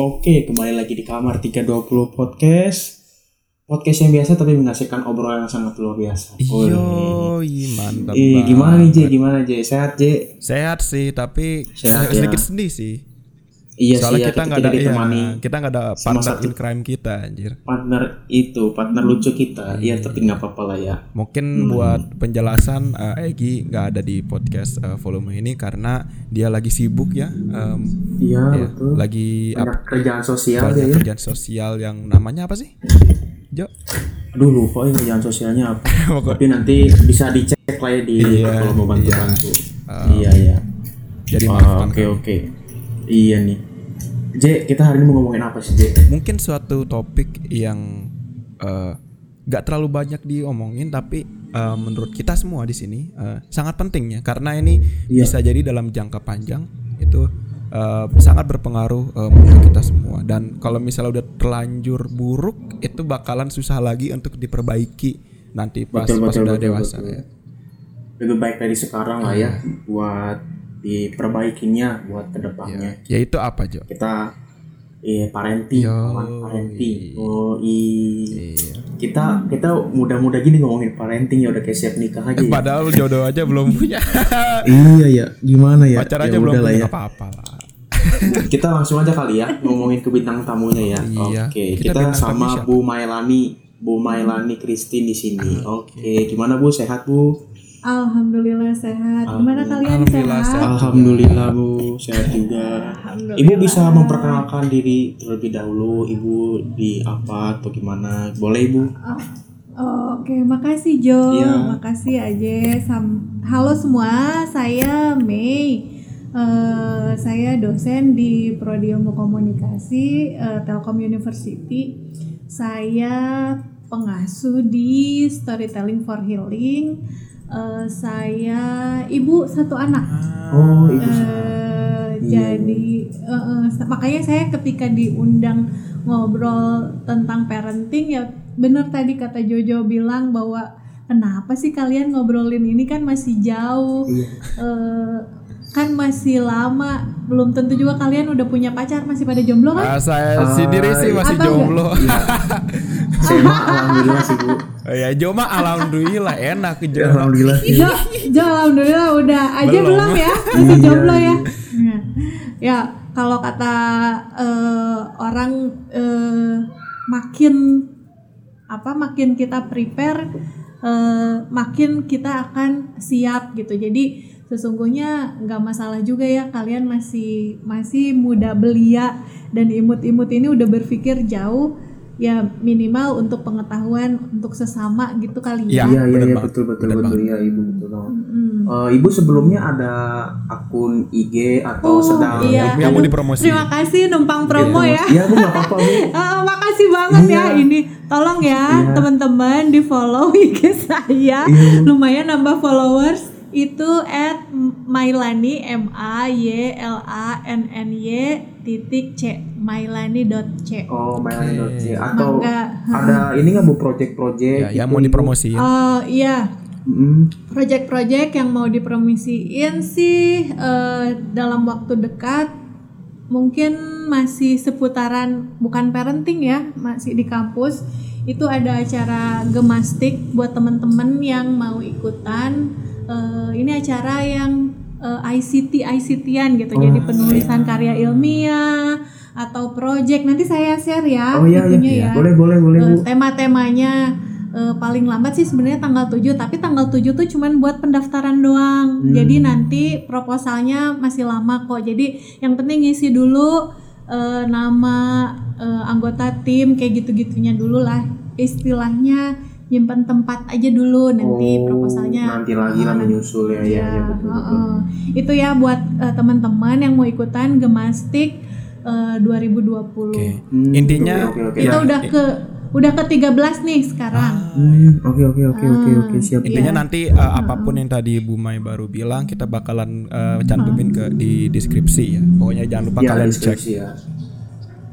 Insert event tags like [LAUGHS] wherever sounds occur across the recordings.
Oke, kembali lagi di kamar 320 podcast. Podcast yang biasa tapi menghasilkan obrolan yang sangat luar biasa. Yo, mantap. Ih, banget. gimana nih J? Gimana J? Sehat J? Sehat sih, tapi Sehat, sedikit ya. sedih sih. Iya Soalnya sih, ya, kita nggak ada, iya, ditemani kita nggak ada partner satu- in crime kita, anjir. partner itu, partner lucu kita. Iya, tapi nggak apa-apa lah ya. Mungkin Hmm. buat penjelasan eh, Egi nggak ada di podcast eh, volume ini karena dia lagi sibuk ya, em, Iya, ya, betul. lagi Banyak ap- kerjaan sosial banyak ya. kerjaan sosial yang namanya apa sih? Jo. Aduh, lupa ya kerjaan sosialnya apa. [LAUGHS] Tapi nanti bisa dicek lah ya di Iya, kalau mau iya. bantu-bantu. Um, iya, iya. Jadi Oh, maafkan Oke, oke. Iya nih. J, kita hari ini mau ngomongin apa sih, J? mungkin suatu topik yang eh, nggak terlalu banyak diomongin tapi eh, menurut kita semua di sini eh, sangat penting ya karena ini Iya. bisa jadi dalam jangka panjang itu eh, sangat berpengaruh untuk kita semua dan kalau misalnya udah terlanjur buruk itu bakalan susah lagi untuk diperbaiki nanti pas Betul, pas betul, udah betul, dewasa betul. ya lebih baik dari sekarang lah ya Iya. buat diperbaikinya buat ke depannya ya itu apa Jo? kita eh parenting Yo, parenting oh i Iya. kita kita muda-muda gini ngomongin parenting ya udah kayak siap nikah aja ya. Padahal jodoh aja belum [LAUGHS] punya, iya ya. Gimana ya? Pacar Ya aja belum udah lah punya ya. apa-apa lah. [LAUGHS] kita langsung aja kali ya ngomongin ke bintang tamunya ya. Iya, oke kita kita, sama? Bu Mailani Bu Mailani Christine di sini. Oke gimana Bu? Sehat Bu Alhamdulillah sehat. Gimana kalian Alhamdulillah sehat? sehat. Alhamdulillah Bu sehat juga Alhamdulillah. Ibu bisa memperkenalkan diri terlebih dahulu Ibu di apa atau gimana boleh Ibu Oh, Oke, makasih Jo. Iya. Makasih aja. Sam- Halo semua, saya Mei. Eh, saya dosen di Prodi Ilmu Komunikasi eh, Telkom University. Saya pengasuh di Storytelling for Healing. Eh, saya ibu satu anak. Oh Ibu Eh, jadi eh, makanya saya ketika diundang ngobrol tentang parenting ya bener tadi kata Jojo bilang bahwa kenapa sih kalian ngobrolin ini kan masih jauh Iya. Eh, kan masih lama belum tentu juga kalian udah punya pacar masih pada jomblo kan? Ah, saya sendiri sih masih Atau jomblo. [LAUGHS] Saya mah Alhamdulillah sih Bu Oh ya, Jo mah alhamdulillah enak Jo. Ya, Alhamdulillah sih Jo, Jo alhamdulillah udah aja Belum. belum, ya masih jomblo ya. Ya kalau kata eh, orang eh, makin apa makin kita prepare eh, makin kita akan siap gitu. Jadi sesungguhnya nggak masalah juga ya kalian masih masih muda belia dan imut-imut ini udah berpikir jauh ya minimal untuk pengetahuan untuk sesama gitu kali Ya, ya. Iya iya iya banget, betul betul bener betul ya Ibu betul banget Mm. Eh, Ibu sebelumnya ada akun IG atau Oh, sedang iya. Yang mau dipromosi. Terima kasih numpang promo ya. Iya Bu nggak apa-apa Bu [LAUGHS] Eh, makasih banget Iya. ya ini. Tolong ya Iya. teman-teman di follow IG saya. Iya. Lumayan nambah followers itu at Mailani M A Y L A N N Y titik C Mailani dot C. Oh Mailani.c atau Mangga. ada ini nggak Bu project-project Ya, yang gitu, mau dipromosi. Oh iya, Mm, project-project yang mau dipromosiin sih eh, dalam waktu dekat mungkin masih seputaran bukan parenting ya masih di kampus. Itu ada acara gemastik buat teman-teman yang mau ikutan Eh, ini acara yang eh, ICT ICT-an gitu. Jadi penulisan karya ilmiah atau project. Nanti saya share ya Oh iya itunya iya. ya. Boleh boleh boleh Bu. Eh, tema-temanya eh, paling lambat sih sebenarnya tanggal 7 tapi tanggal 7 tuh cuman buat pendaftaran doang. Hmm. jadi nanti proposalnya masih lama kok. Jadi yang penting ngisi dulu eh, nama eh, anggota tim kayak gitu-gitunya dulu lah istilahnya nyimpen tempat aja dulu nanti Oh, proposalnya nanti lagi lah Ah, menyusul ya ya, ya Ya, betul betul heeh. Itu ya buat eh, teman-teman yang mau ikutan Gemastik eh, 2020. Oke. Hmm, Intinya oke, oke, oke. Kita Ya, udah ke udah ke 13 nih sekarang. Hmm, oke oke oke oke oke Ah, siap Intinya nanti uh, apa pun yang tadi Bu Mai baru bilang kita bakalan uh, cantumin ke di deskripsi ya. Pokoknya jangan lupa ya kalian cek. ya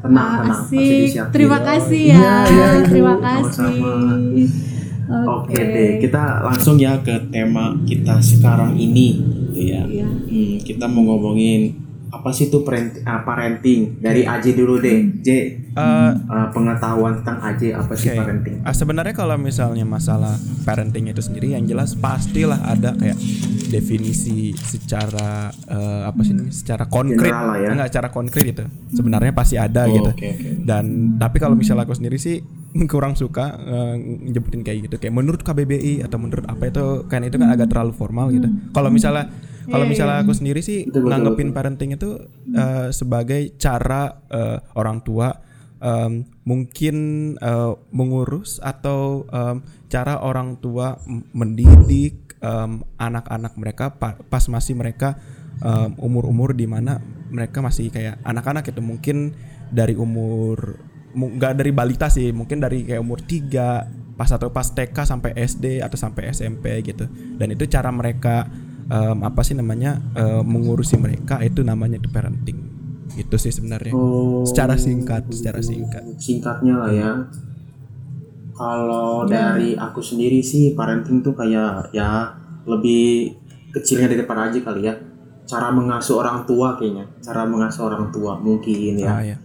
tenang Ah, tenang pasti Asik. disiapin. Terima kasih ya. Iya, Ibu. Terima kasih. Oke deh, kita langsung ya ke tema kita sekarang ini, gitu ya. Iya. Hmm, kita mau ngomongin apa sih itu parent- ah, parenting dari AJ dulu deh. J Eh, eh, pengetahuan tentang AJ apa sih Oke. parenting? Ah, sebenarnya kalau misalnya masalah parenting itu sendiri yang jelas pastilah ada kayak definisi secara eh, apa sih namanya? secara konkret General ya. enggak secara konkret itu sebenarnya pasti ada Oh, gitu oke, oke. dan tapi kalau misalnya aku sendiri sih [LAUGHS] kurang suka eh, nyebutin kayak gitu kayak menurut KBBI atau menurut apa itu kan itu kan agak terlalu formal gitu kalau misalnya kalau Iya, misalnya aku sendiri sih Betul, betul, nanggepin parenting itu eh, sebagai cara eh, orang tua em, mungkin eh, mengurus atau em, cara orang tua mendidik em, anak-anak mereka pa- pas masih mereka umur-umur di mana mereka masih kayak anak-anak itu mungkin dari umur mu- nggak dari balita sih mungkin dari kayak umur 3 pas atau pas TK sampai SD atau sampai SMP gitu. Dan itu cara mereka em, apa sih namanya em, mengurusi mereka itu namanya itu parenting itu sih sebenarnya Oh, secara singkat secara singkat singkatnya lah ya. Kalau dari aku sendiri sih parenting tuh kayak ya lebih kecilnya daripada aja kali ya. Cara mengasuh orang tua kayaknya. Cara mengasuh orang tua mungkin ya. Ah, ya.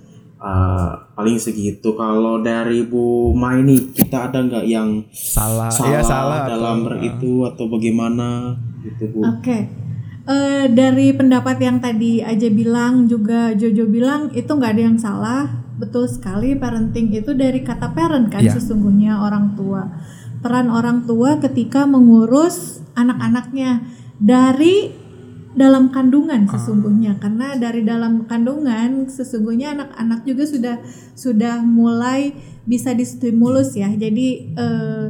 Eh, paling segitu. Kalau dari Bu Mai nih kita ada nggak yang salah salah, ya salah dalam atau, itu atau bagaimana gitu Bu? Oke. Eh, dari pendapat yang tadi aja bilang juga Jojo bilang itu nggak ada yang salah. Betul sekali parenting itu dari kata parent kan Iya. sesungguhnya orang tua. Peran orang tua ketika mengurus anak-anaknya dari dalam kandungan sesungguhnya karena dari dalam kandungan sesungguhnya anak-anak juga sudah sudah mulai bisa distimulus ya. Jadi eh,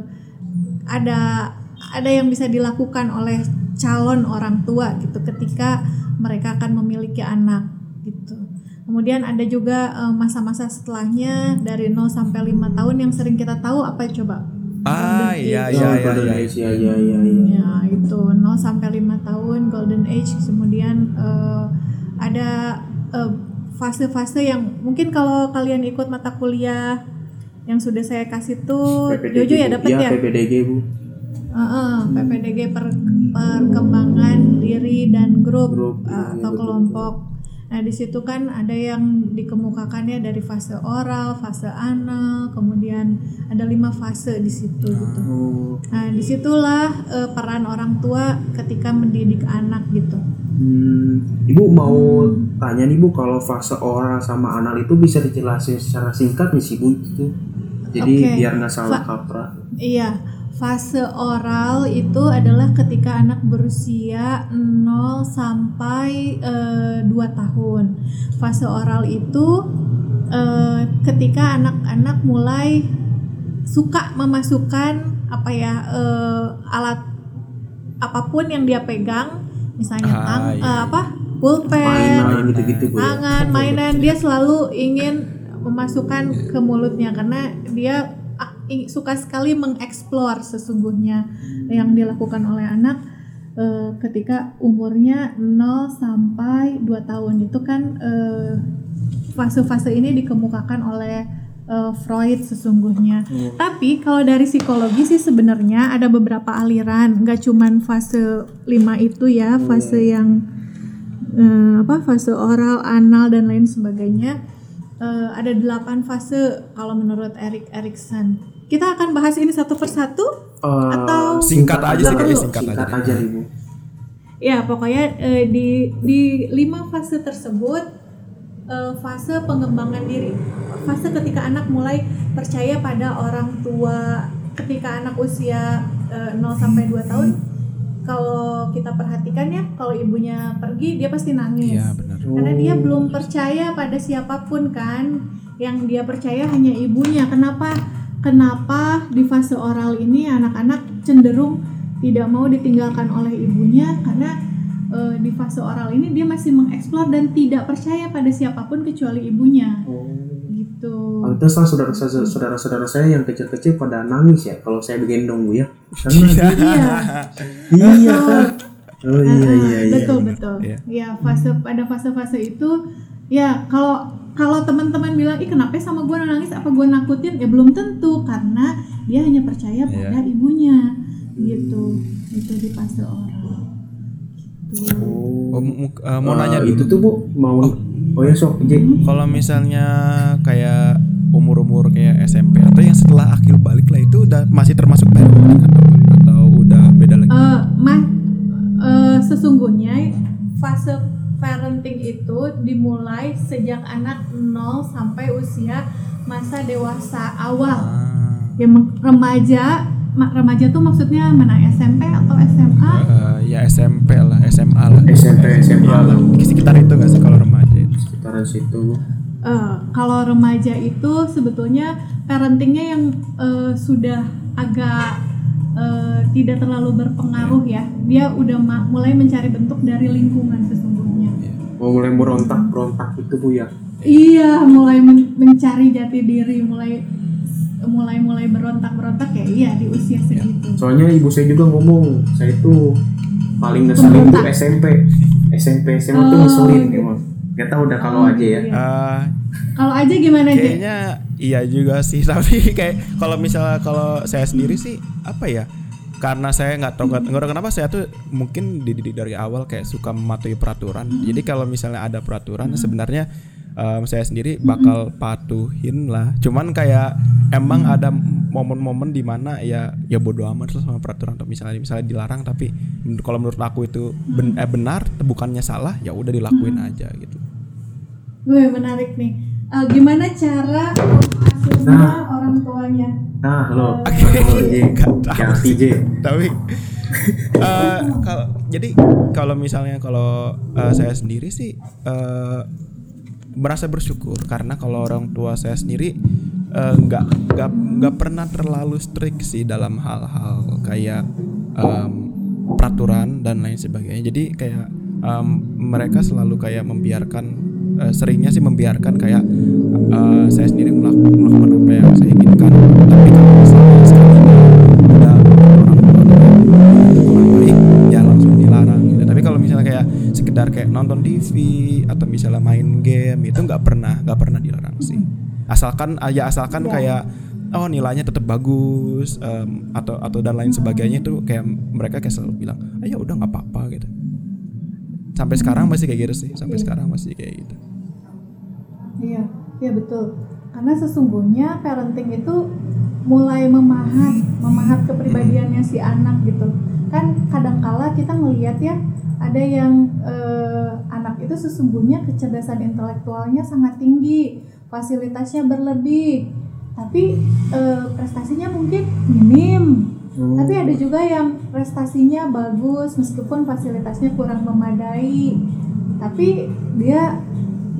ada ada yang bisa dilakukan oleh calon orang tua gitu ketika mereka akan memiliki anak gitu. Kemudian ada juga eh, masa-masa setelahnya dari 0 sampai 5 tahun yang sering kita tahu apa coba? Ah iya Oh, iya iya Golden iya Age, ya ya ya. ya. Ya, itu 0 sampai 5 tahun golden age kemudian eh, ada eh, fase-fase yang mungkin kalau kalian ikut mata kuliah yang sudah saya kasih tuh Jojo ya dapat ya? PPDG Bu. Heeh, PPDG per- perkembangan diri dan grup, Grup, uh, iya, atau betul, kelompok. Nah di situ kan ada yang dikemukakannya dari fase oral, fase anal, kemudian ada lima fase di situ gitu. Oh, Nah di situlah uh, peran orang tua ketika mendidik anak gitu. hmm. Ibu mau tanya nih Bu kalau fase oral sama anal itu bisa dijelasin secara singkat nih sih Bu gitu. Jadi Oke. biar nggak salah Fa- kaprah. Iya, fase oral itu adalah ketika anak berusia 0 sampai eh, 2 tahun. Fase oral itu eh, ketika anak-anak mulai suka memasukkan apa ya eh, alat apa pun yang dia pegang, misalnya Ah, tang, iya. eh, apa pulpen, Mainan Bu. ya. tangan, mainan dia selalu ingin memasukkan ke mulutnya karena dia suka sekali mengeksplor sesungguhnya yang dilakukan oleh anak eh, ketika umurnya 0 sampai 2 tahun itu kan eh, fase-fase ini dikemukakan oleh eh, Freud sesungguhnya. Hmm. Tapi kalau dari psikologi sih sebenarnya ada beberapa aliran, nggak cuman fase 5 itu ya, fase yang eh, apa fase oral, anal dan lain sebagainya. Eh, ada delapan fase kalau menurut Erik Erikson. Kita akan bahas ini satu persatu Eh, atau Singkat aja sih, kayaknya singkat singkat aja. aja nih Bu. Ya, pokoknya eh, di di lima fase tersebut eh, fase pengembangan diri, fase ketika anak mulai percaya pada orang tua, ketika anak usia eh, 0 sampai 2 tahun kalau kita perhatikan ya, kalau ibunya pergi dia pasti nangis. Iya benar. Karena dia belum percaya pada siapa pun kan. Yang dia percaya hanya ibunya. Kenapa? Kenapa di fase oral ini anak-anak cenderung tidak mau ditinggalkan oleh ibunya karena eh, di fase oral ini dia masih mengeksplor dan tidak percaya pada siapa pun kecuali ibunya. Oh. Gitu. Pantesan saudara-saudara saudara-saudara saya yang kecil-kecil pada nangis ya kalau saya begendong Bu ya. Karena [LAUGHS] Iya. iya kan. Oh iya Ah, iya iya. betul betul. Iya. Ya fase pada fase-fase itu ya kalau kalau teman-teman bilang ih kenapa sama gue nangis? Apa gue nakutin? Ya belum tentu karena dia hanya percaya pada Iya. ibunya. Gitu. Itu di fase oral. Oh, mu- eh, mau Eh, nanya itu tuh bu. Mau oh. Ya sok J. Kalau misalnya kayak umur-umur kayak SMP atau yang setelah akil balik lah itu udah masih termasuk parenting atau atau udah beda lagi? Eh, ma- eh, sesungguhnya fase parenting itu dimulai sejak anak 0 sampai usia masa dewasa awal. Ah, Ya remaja, ma- remaja tuh maksudnya mana SMP atau SMA? eh, ya SMP lah, SMA lah. SMP SMA Ya, lah di sekitar itu gak sih kalau remaja itu? sekitaran situ Eh, kalau remaja itu sebetulnya parentingnya yang eh, sudah agak eh, tidak terlalu berpengaruh ya. Dia udah ma- mulai mencari bentuk dari lingkungan sesungguhnya. Mau mulai berontak berontak itu bu ya Iya, mulai men- mencari jati diri, mulai mulai mulai berontak berontak ya. Iya di usia segitu. soalnya ibu saya juga ngomong saya itu paling ngeselin tuh SMP SMP SMA tuh Oh, ngeselin gitu. emang Gak tau udah kalau aja ya Iya. Eh, Kalau aja gimana aja? kayaknya iya juga sih [LAUGHS] tapi kayak kalau misalnya kalau saya sendiri sih apa ya karena saya nggak tahu nggak tahu kenapa saya tuh mungkin dididik dari awal kayak suka mematuhi peraturan. Jadi kalau misalnya ada peraturan sebenarnya em, saya sendiri bakal patuhin lah. Cuman kayak emang ada momen-momen di mana ya ya bodo amat lah sama peraturan. Atau misalnya misalnya dilarang tapi kalau menurut aku itu ben- eh, benar bukannya salah ya udah dilakuin aja gitu. Gue menarik nih. Eh, gimana cara mengasuhnya orang tuanya? nah lo hati J tapi [LAUGHS] eh, kalau jadi kalau misalnya kalau eh, saya sendiri sih eh, merasa bersyukur karena kalau orang tua saya sendiri eh, nggak nggak nggak pernah terlalu strict sih dalam hal-hal kayak em, peraturan dan lain sebagainya. Jadi kayak em, mereka selalu kayak membiarkan eh, seringnya sih membiarkan kayak eh, saya sendiri melakukan, melakukan apa yang saya inginkan. Tapi kalau misalnya sekali udah orang kurang baik ya langsung dilarang gitu. Tapi kalau misalnya kayak sekedar kayak nonton TV atau misalnya main game itu nggak pernah nggak pernah dilarang sih. Asalkan ya asalkan kayak oh nilainya tetap bagus em, atau atau dan lain sebagainya itu kayak mereka kayak selalu bilang ah, ya udah nggak apa-apa gitu sampai sekarang masih kayak gitu sih sampai sekarang masih kayak gitu Iya, iya betul. Karena sesungguhnya parenting itu mulai memahat, memahat kepribadiannya si anak gitu. Kan kadangkala kita ngelihat ya ada yang eh, anak itu sesungguhnya kecerdasan intelektualnya sangat tinggi, fasilitasnya berlebih, tapi eh, prestasinya mungkin minim. Hmm. Tapi ada juga yang prestasinya bagus meskipun fasilitasnya kurang memadai. Tapi dia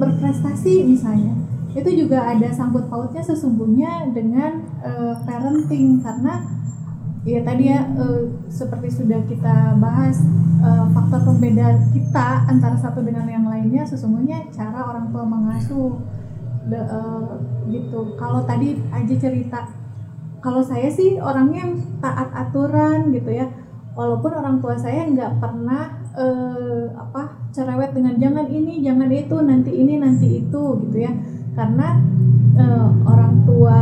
berprestasi misalnya. Itu juga ada sangkut pautnya sesungguhnya dengan eh, parenting karena ya tadi ya eh, seperti sudah kita bahas eh, faktor pembeda kita antara satu dengan yang lainnya sesungguhnya cara orang tua mengasuh De- eh, gitu. Kalau tadi aja cerita kalau saya sih orangnya yang taat aturan gitu ya. Walaupun orang tua saya nggak pernah eh, apa cerewet dengan jangan ini jangan itu nanti ini nanti itu gitu ya. Karena eh, orang tua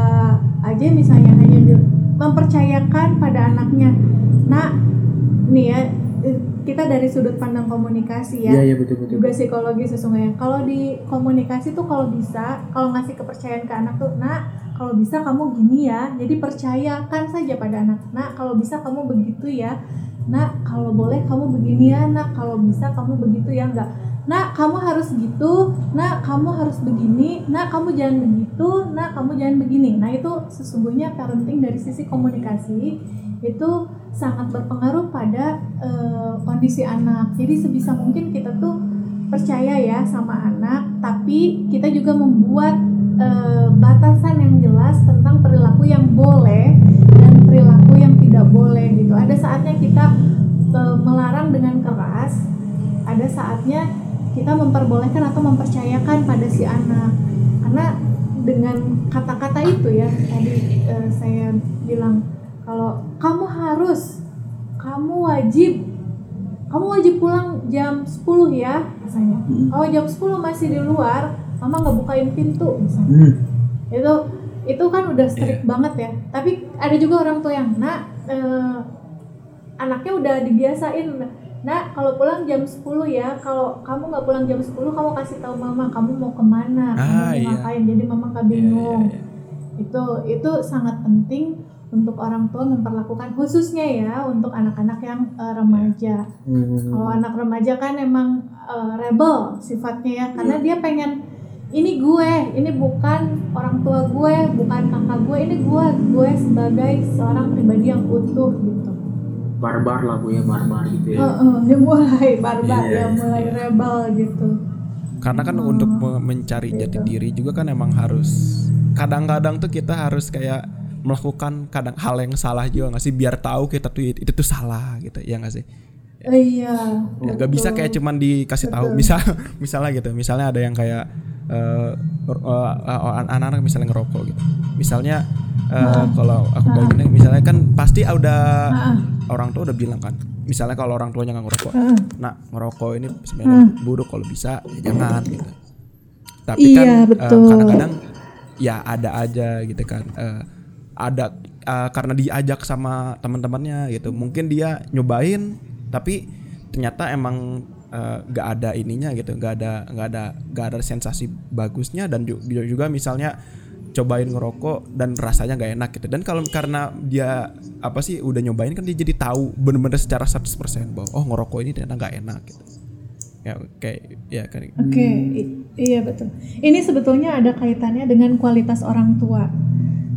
aja misalnya hanya mempercayakan pada anaknya nak nih ya eh, kita dari sudut pandang komunikasi ya iya iya betul betul juga psikologi sesungguhnya. Kalau di komunikasi tuh kalau bisa, kalau ngasih kepercayaan ke anak tuh, nak kalau bisa kamu gini ya. Jadi percayakan saja pada anak. Nak kalau bisa kamu begitu ya. Nak kalau boleh kamu begini ya. Nak kalau bisa kamu begitu ya enggak. Nak kamu harus gitu. Nak kamu harus begini. Nak kamu jangan begitu. Nak kamu jangan begini. Nah itu sesungguhnya parenting dari sisi komunikasi itu sangat berpengaruh pada eh, kondisi anak. Jadi sebisa mungkin kita tuh percaya ya sama anak, tapi kita juga membuat eh, batasan yang jelas tentang perilaku yang boleh dan perilaku yang tidak boleh gitu. Ada saatnya kita eh, melarang dengan keras, ada saatnya kita memperbolehkan atau mempercayakan pada si anak. Karena dengan kata-kata itu ya tadi eh, saya bilang kalau kamu harus kamu wajib kamu wajib pulang jam 10 ya misalnya Hmm. kalau jam 10 masih di luar mama nggak bukain pintu misalnya Hmm. itu itu kan udah strict banget ya tapi ada juga orang tua yang nak eh, anaknya udah dibiasain Nah, kalau pulang jam 10 ya, kalau kamu nggak pulang jam 10, kamu kasih tahu mama kamu mau ke mana, kamu Ah, mau iya. ngapain. Jadi mama nggak Iya, bingung. iya, iya. Itu itu sangat penting untuk orang tua memperlakukan khususnya ya untuk anak-anak yang eh, remaja. Hmm. Kalau anak remaja kan emang eh, rebel sifatnya ya, karena Iya. dia pengen ini gue, ini bukan orang tua gue, bukan kakak gue, ini gue, gue sebagai seorang pribadi yang utuh gitu. barbar lah bu ya barbar gitu ya. Heeh, dia mulai barbar, Iya, dia mulai rebel gitu. Karena kan untuk me- mencari jati diri juga kan emang harus kadang-kadang tuh kita harus kayak melakukan kadang hal yang salah juga nggak sih? Biar tahu kita tuh itu, tuh salah gitu ya nggak sih? Iya. Ya, gak bisa kayak cuman dikasih tahu. Misal [LAUGHS] misalnya gitu misalnya ada yang kayak eh, eh, anak-anak misalnya ngerokok gitu. Misalnya eh, kalau aku kayak gini misalnya kan pasti udah orang tua udah bilang kan misalnya kalau orang tuanya nggak ngerokok nah. Ngerokok ini sebenarnya buruk kalau bisa ya jangan gitu. Tapi Iya, kan kadang-kadang ya ada aja gitu kan Eh, ada eh, karena diajak sama teman-temannya gitu. Mungkin dia nyobain tapi ternyata emang eh, nggak ada ininya gitu nggak ada nggak ada nggak ada sensasi bagusnya dan ju- juga, juga misalnya cobain ngerokok dan rasanya nggak enak gitu dan kalau karena dia apa sih udah nyobain kan dia jadi tahu bener-bener secara 100% bahwa oh ngerokok ini ternyata nggak enak gitu ya kayak ya kan Oke, i- iya betul. Ini sebetulnya ada kaitannya dengan kualitas orang tua.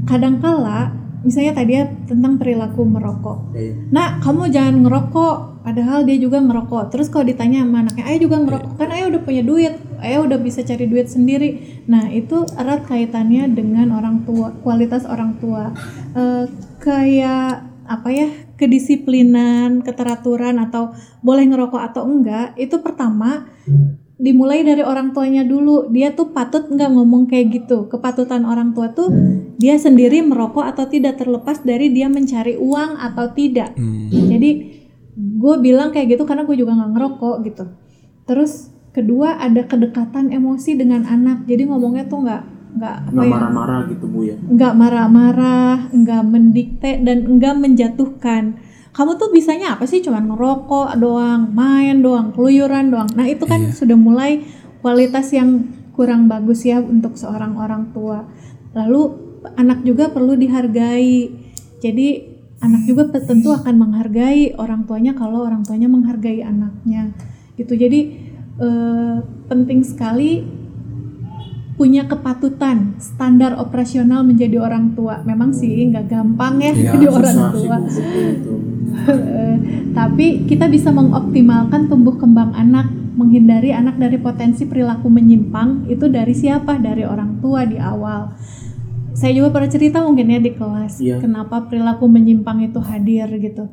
Kadangkala, misalnya tadi ya tentang perilaku merokok. Nah, kamu jangan ngerokok. Padahal dia juga ngerokok. Terus kalau ditanya sama anaknya, ayah juga ngerokok. Kan ayah udah punya duit. Ayah udah bisa cari duit sendiri. Nah, itu erat kaitannya dengan orang tua, kualitas orang tua. Eh, kayak apa ya, kedisiplinan, keteraturan atau boleh ngerokok atau enggak, itu pertama dimulai dari orang tuanya dulu. Dia tuh patut nggak ngomong kayak gitu. Kepatutan orang tua tuh dia sendiri merokok atau tidak terlepas dari dia mencari uang atau tidak. Hmm. Jadi gue bilang kayak gitu karena gue juga nggak ngerokok gitu. Terus kedua ada kedekatan emosi dengan anak. Jadi ngomongnya tuh nggak nggak nggak ya marah-marah gitu bu ya nggak marah-marah, nggak mendikte dan nggak menjatuhkan. Kamu tuh bisanya apa sih? Cuman ngerokok doang, main doang, keluyuran doang. Nah itu kan sudah mulai kualitas yang kurang bagus ya untuk seorang orang tua. Lalu anak juga perlu dihargai. Jadi anak juga tentu akan menghargai orang tuanya kalau orang tuanya menghargai anaknya. Gitu. Jadi eh, penting sekali punya kepatutan standar operasional menjadi orang tua memang sih nggak gampang ya Iya, [LAUGHS] jadi orang tua Bu, betul itu. Eh, tapi kita bisa mengoptimalkan tumbuh kembang anak menghindari anak dari potensi perilaku menyimpang itu dari siapa dari orang tua di awal saya juga pernah cerita mungkin ya di kelas Iya. kenapa perilaku menyimpang itu hadir gitu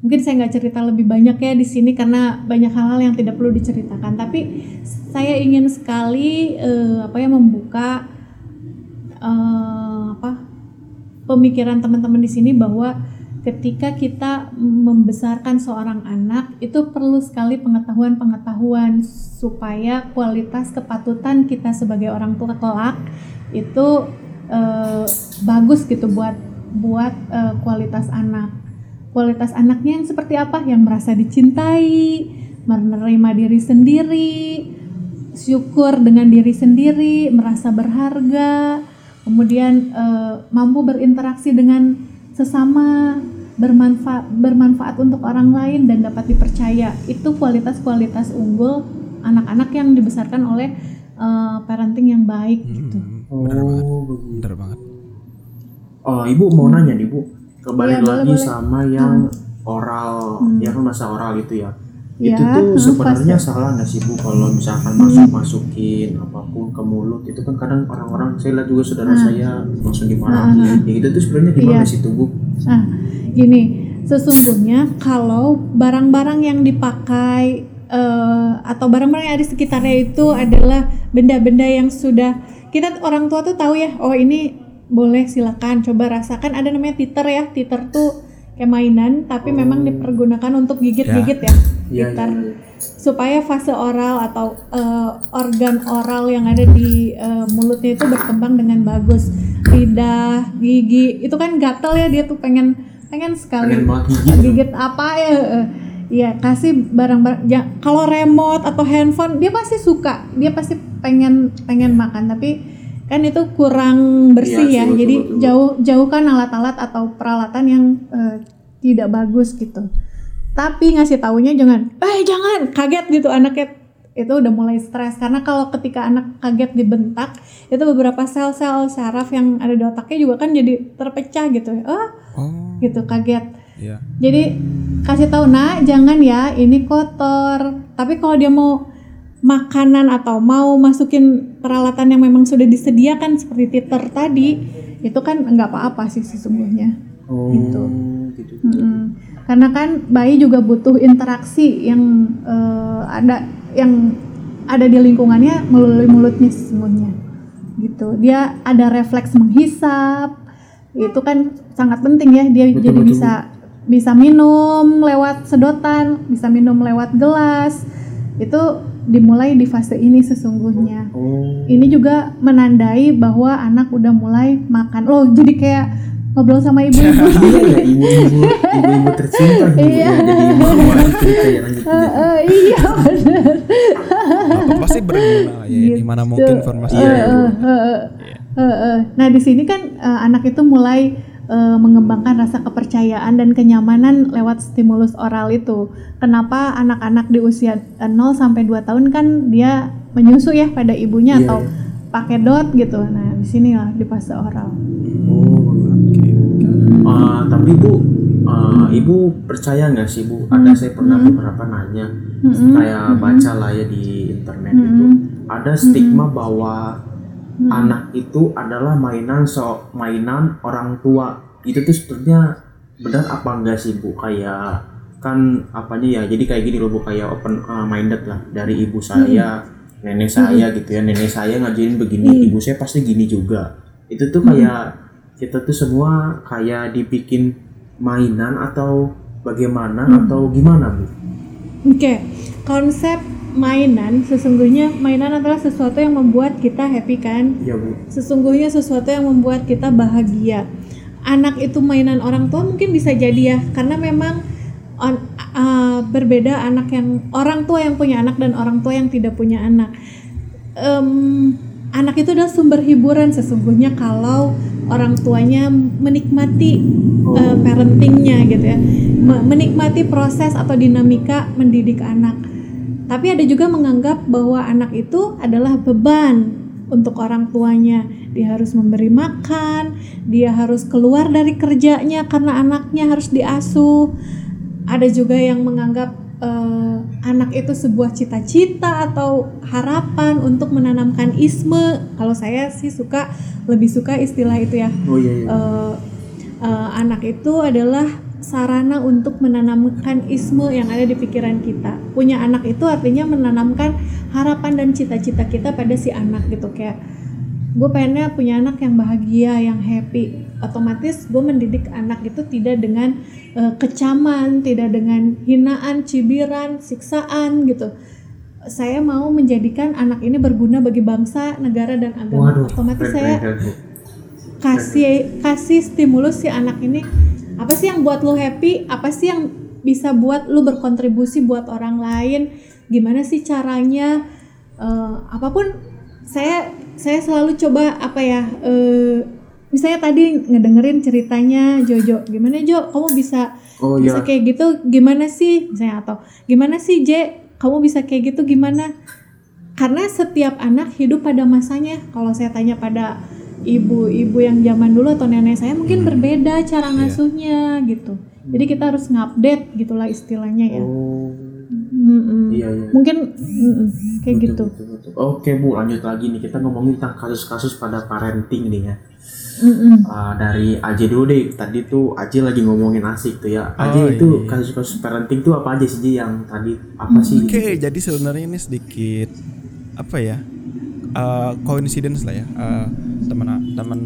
mungkin saya nggak cerita lebih banyak ya di sini karena banyak hal-hal yang tidak perlu diceritakan tapi saya ingin sekali eh, apa ya membuka eh, apa pemikiran teman-teman di sini bahwa ketika kita membesarkan seorang anak itu perlu sekali pengetahuan-pengetahuan supaya kualitas kepatutan kita sebagai orang tua kelak itu eh, bagus gitu buat buat eh, kualitas anak. Kualitas anaknya yang seperti apa? Yang merasa dicintai, menerima diri sendiri, syukur dengan diri sendiri, merasa berharga, kemudian eh, mampu berinteraksi dengan sesama, bermanfaat bermanfaat untuk orang lain dan dapat dipercaya. Itu kualitas-kualitas unggul anak-anak yang dibesarkan oleh eh, parenting yang baik gitu. Hmm, bener banget. oh begitu. Bener banget. Oh ibu mau nanya nih bu. Kembali boleh, lagi boleh. sama yang oral. Ya kan masa oral itu ya. Ya, itu tuh hmm, sebenarnya salah nggak sih bu kalau misalkan masuk masukin apa pun ke mulut? Itu kan kadang orang-orang saya lihat juga saudara saya langsung dimarahin ya itu tuh sebenarnya gimana Iya. sih tuh bu? Nah, gini, sesungguhnya kalau barang-barang yang dipakai eh, atau barang-barang yang ada di sekitarnya itu adalah benda-benda yang sudah kita orang tua tuh tahu ya, oh ini boleh silakan. Coba rasakan ada namanya titer ya, titer tuh kayak mainan tapi memang dipergunakan untuk gigit-gigit ya, Iya, titer. iya, iya. supaya fase oral atau eh, organ oral yang ada di eh, mulutnya itu berkembang dengan bagus. Lidah gigi itu kan gatel ya dia tuh pengen pengen sekali pengen gigit gigit apa ya eh, ya kasih barang-barang ya, kalau remote atau handphone dia pasti suka. Dia pasti pengen pengen makan. Tapi kan itu kurang bersih Iya, ya. betul, jadi betul, betul. jauh jauhkan alat-alat atau peralatan yang eh, tidak bagus gitu. Tapi ngasih taunya jangan eh jangan kaget gitu. Anaknya itu udah mulai stres. Karena kalau ketika anak kaget dibentak itu beberapa sel-sel saraf yang ada di otaknya juga kan jadi terpecah gitu. Ah Oh, gitu kaget iya. jadi kasih tahu nak jangan ya ini kotor. Tapi kalau dia mau makanan atau mau masukin peralatan yang memang sudah disediakan seperti titer tadi, itu kan nggak apa-apa sih sesungguhnya. Oh, Gitu. gitu. Mm-mm. Karena kan bayi juga butuh interaksi yang eh, ada yang ada di lingkungannya melalui mulutnya sesungguhnya. Gitu. Dia ada refleks menghisap. Itu kan sangat penting ya dia Betul, jadi betul, bisa bisa minum lewat sedotan, bisa minum lewat gelas. Itu dimulai di fase ini sesungguhnya. Oh. Ini juga menandai bahwa anak udah mulai makan. Loh, jadi kayak ngobrol sama ibu-ibu. [LAUGHS] Iya ya ibu-ibu ibu-ibu tercinta gitu Iya. ya. Jadi cerita ya lanjut. [LAUGHS] Eh, eh, iya benar. Pasti berguna ya Gitu. di mana mungkin informasi Iya, Eh, iya. Nah di sini kan anak itu mulai eh, mengembangkan rasa kepercayaan dan kenyamanan lewat stimulus oral itu. Kenapa anak-anak di usia eh, 0 sampai 2 tahun kan dia menyusu ya pada ibunya Iya, atau iya. pakai dot gitu. Nah di sini lah di fase oral. Oh. Ah, tapi bu, ah, ibu percaya nggak sih bu? Ada saya pernah beberapa nanya, kayak baca lah ya di internet itu, ada stigma bahwa anak itu adalah mainan so mainan orang tua. Itu tuh sebenarnya benar apa enggak sih bu? Kayak kan apanya ya? Jadi kayak gini loh bu, kayak open ah, minded lah dari ibu saya, nenek saya gitu ya. Nenek saya ngajarin begini, ibu saya pasti gini juga. Itu tuh kayak kita tuh semua kayak dibikin mainan atau bagaimana atau gimana bu? Oke, konsep mainan sesungguhnya mainan adalah sesuatu yang membuat kita happy kan? Iya bu. Sesungguhnya sesuatu yang membuat kita bahagia. Anak itu mainan orang tua mungkin bisa jadi ya, karena memang on- uh, berbeda anak yang orang tua yang punya anak dan orang tua yang tidak punya anak. Em, anak itu adalah sumber hiburan sesungguhnya kalau orang tuanya menikmati uh, parentingnya gitu ya, Me- menikmati proses atau dinamika mendidik anak. Tapi ada juga menganggap bahwa anak itu adalah beban untuk orang tuanya. Dia harus memberi makan, dia harus keluar dari kerjanya karena anaknya harus diasuh. Ada juga yang menganggap eh, anak itu sebuah cita-cita atau harapan untuk menanamkan isme. Kalau saya sih suka lebih suka istilah itu ya. Oh iya iya. Eh, eh, anak itu adalah sarana untuk menanamkan isme yang ada di pikiran kita. Punya anak itu artinya menanamkan harapan dan cita-cita kita pada si anak gitu kayak gue pengennya punya anak yang bahagia, yang happy. Otomatis gue mendidik anak itu tidak dengan eh, kecaman, tidak dengan hinaan, cibiran, siksaan gitu. Saya mau menjadikan anak ini berguna bagi bangsa, negara dan agama. Waduh. Otomatis saya kasih kasih stimulus si anak ini apa sih yang buat lo happy? Apa sih yang bisa buat lo berkontribusi buat orang lain? Gimana sih caranya? Eh, apa pun saya saya selalu coba apa ya eh, misalnya tadi ngedengerin ceritanya Jojo. Gimana Jo? Kamu bisa Oh bisa iya. kayak gitu gimana sih? Misalnya atau gimana sih J kamu bisa kayak gitu gimana? Karena setiap anak hidup pada masanya. Kalau saya tanya pada ibu-ibu yang zaman dulu atau nenek saya mungkin berbeda cara ngasuhnya gitu jadi kita harus ngupdate gitulah istilahnya ya Oh Mm-mm. iya iya. mungkin mm-mm, kayak Betul, gitu betul, betul. Oke bu, lanjut lagi nih kita ngomongin tentang kasus-kasus pada parenting nih ya. Mm-mm. Ah, dari Aji dulu deh. Tadi tuh Aji lagi ngomongin asik tuh ya. Aji Oh, itu iya. kasus-kasus parenting tuh apa aja sih Ji, yang tadi apa sih? Oke, gitu? jadi sebenarnya ini sedikit apa ya? Eh, coincidence lah ya. Eh, teman teman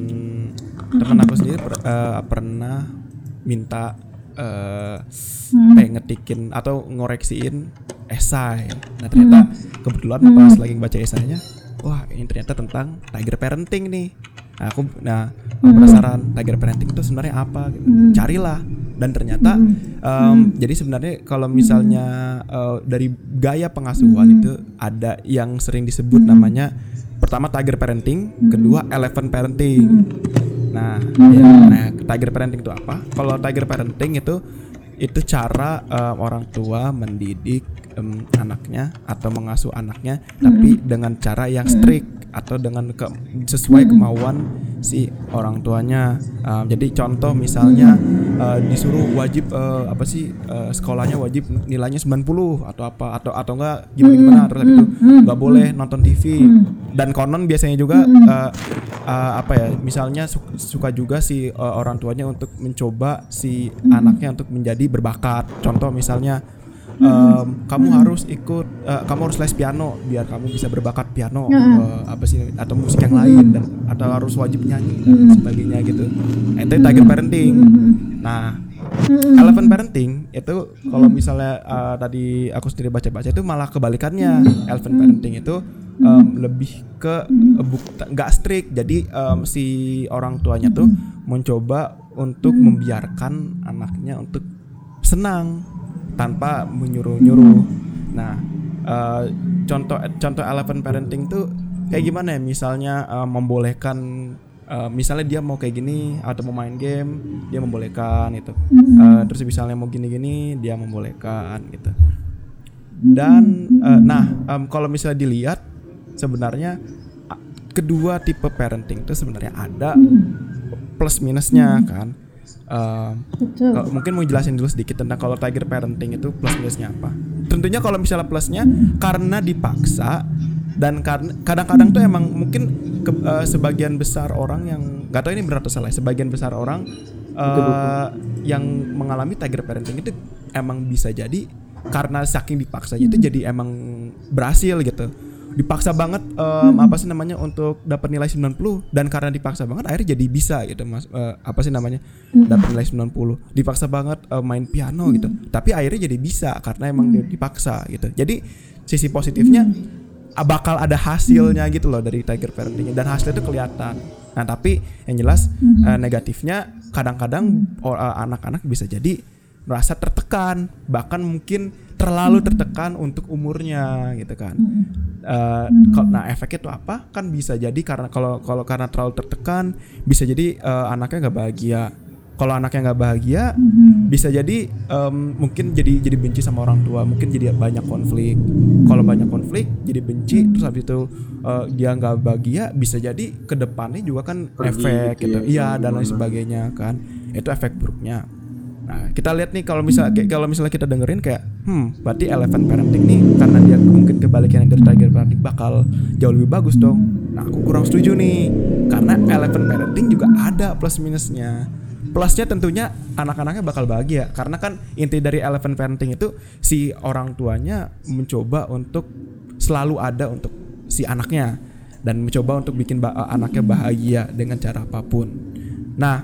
teman aku sendiri per- eh, pernah minta eh pengen ngetikin atau ngoreksiin esai. Nah ternyata kebetulan pas lagi baca esainya, wah ini ternyata tentang tiger parenting nih. Nah, aku nah aku penasaran tiger parenting itu sebenarnya apa? Gitu. Carilah dan ternyata em, jadi sebenarnya kalau misalnya eh, dari gaya pengasuhan itu ada yang sering disebut namanya pertama tiger parenting kedua elephant parenting. Nah ya, nah tiger parenting itu apa? Kalau tiger parenting itu itu cara em, orang tua mendidik em, anaknya atau mengasuh anaknya tapi dengan cara yang strict atau dengan ke- sesuai kemauan si orang tuanya. Um, jadi contoh misalnya uh, disuruh wajib uh, apa sih uh, sekolahnya wajib nilainya 90 atau apa atau atau enggak gimana gimana terus itu nggak boleh nonton TV dan konon biasanya juga uh, uh, apa ya misalnya su- suka juga si uh, orang tuanya untuk mencoba si anaknya untuk menjadi berbakat. Contoh misalnya em, kamu harus ikut eh, kamu harus les piano biar kamu bisa berbakat piano eh, apa sih atau musik yang lain dan atau harus wajib nyanyi dan sebagainya gitu. Nah, itu tiger parenting. Nah elephant parenting itu kalau misalnya eh, tadi aku sendiri baca-baca itu malah kebalikannya. Elephant parenting itu em, lebih ke buk- nggak strict. Jadi em, si orang tuanya tuh mencoba untuk membiarkan anaknya untuk senang tanpa menyuruh-nyuruh. Nah, eh, contoh contoh elephant parenting tuh kayak gimana ya? Misalnya eh, membolehkan eh, misalnya dia mau kayak gini atau mau main game, dia membolehkan itu. Eh, terus misalnya mau gini-gini, dia membolehkan gitu. Dan eh, nah, em, kalau misalnya dilihat sebenarnya kedua tipe parenting itu sebenarnya ada plus minusnya kan. Em, Betul. kalau- mungkin mau jelasin dulu sedikit tentang kalau tiger parenting itu plus minusnya apa. Tentunya kalau misalnya plusnya karena dipaksa dan karena kadang-kadang tuh emang mungkin ke- eh, sebagian besar orang yang nggak tahu ini benar atau salah. ya, Sebagian besar orang eh, yang mengalami tiger parenting itu emang bisa jadi karena saking dipaksanya itu jadi emang berhasil gitu dipaksa banget em, apa sih namanya untuk dapat nilai 90 dan karena dipaksa banget akhirnya jadi bisa gitu Mas Eh, apa sih namanya dapat nilai 90 dipaksa banget eh, main piano gitu. Tapi akhirnya jadi bisa karena emang dia dipaksa gitu. Jadi sisi positifnya ah, bakal ada hasilnya gitu loh dari tiger parenting dan hasilnya itu kelihatan. Nah tapi yang jelas eh, negatifnya kadang-kadang eh, anak-anak bisa jadi merasa tertekan. Bahkan mungkin terlalu tertekan untuk umurnya gitu kan. Eh, kok- nah efeknya tuh apa? Kan bisa jadi karena kalau kalau karena terlalu tertekan bisa jadi eh, anaknya nggak bahagia. Kalau anaknya nggak bahagia bisa jadi em, mungkin jadi jadi benci sama orang tua mungkin jadi banyak konflik. Kalau banyak konflik jadi benci terus habis itu eh, dia nggak bahagia bisa jadi ke depannya juga kan Pergi efek gitu. gitu ya, iya dan lain sebagainya kan. Itu efek buruknya Nah, kita lihat nih kalau kayak- kalau misalnya kita dengerin kayak hmm, berarti elephant parenting nih karena dia mungkin kebalikannya dari tiger parenting bakal jauh lebih bagus dong. Nah, aku kurang setuju nih. Karena elephant parenting juga ada plus minusnya. Plusnya tentunya anak-anaknya bakal bahagia karena kan inti dari elephant parenting itu si orang tuanya mencoba untuk selalu ada untuk si anaknya dan mencoba untuk bikin ba- anaknya bahagia dengan cara apa pun. Nah,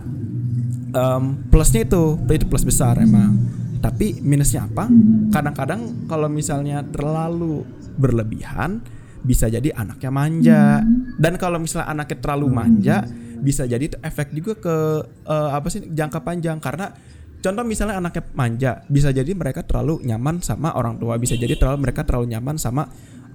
em, plusnya itu itu plus besar emang. Tapi minusnya apa? Kadang-kadang kalau misalnya terlalu berlebihan bisa jadi anaknya manja. Dan kalau misalnya anaknya terlalu manja bisa jadi itu efek juga ke eh, apa sih jangka panjang. Karena contoh misalnya anaknya manja bisa jadi mereka terlalu nyaman sama orang tua bisa jadi terlalu mereka terlalu nyaman sama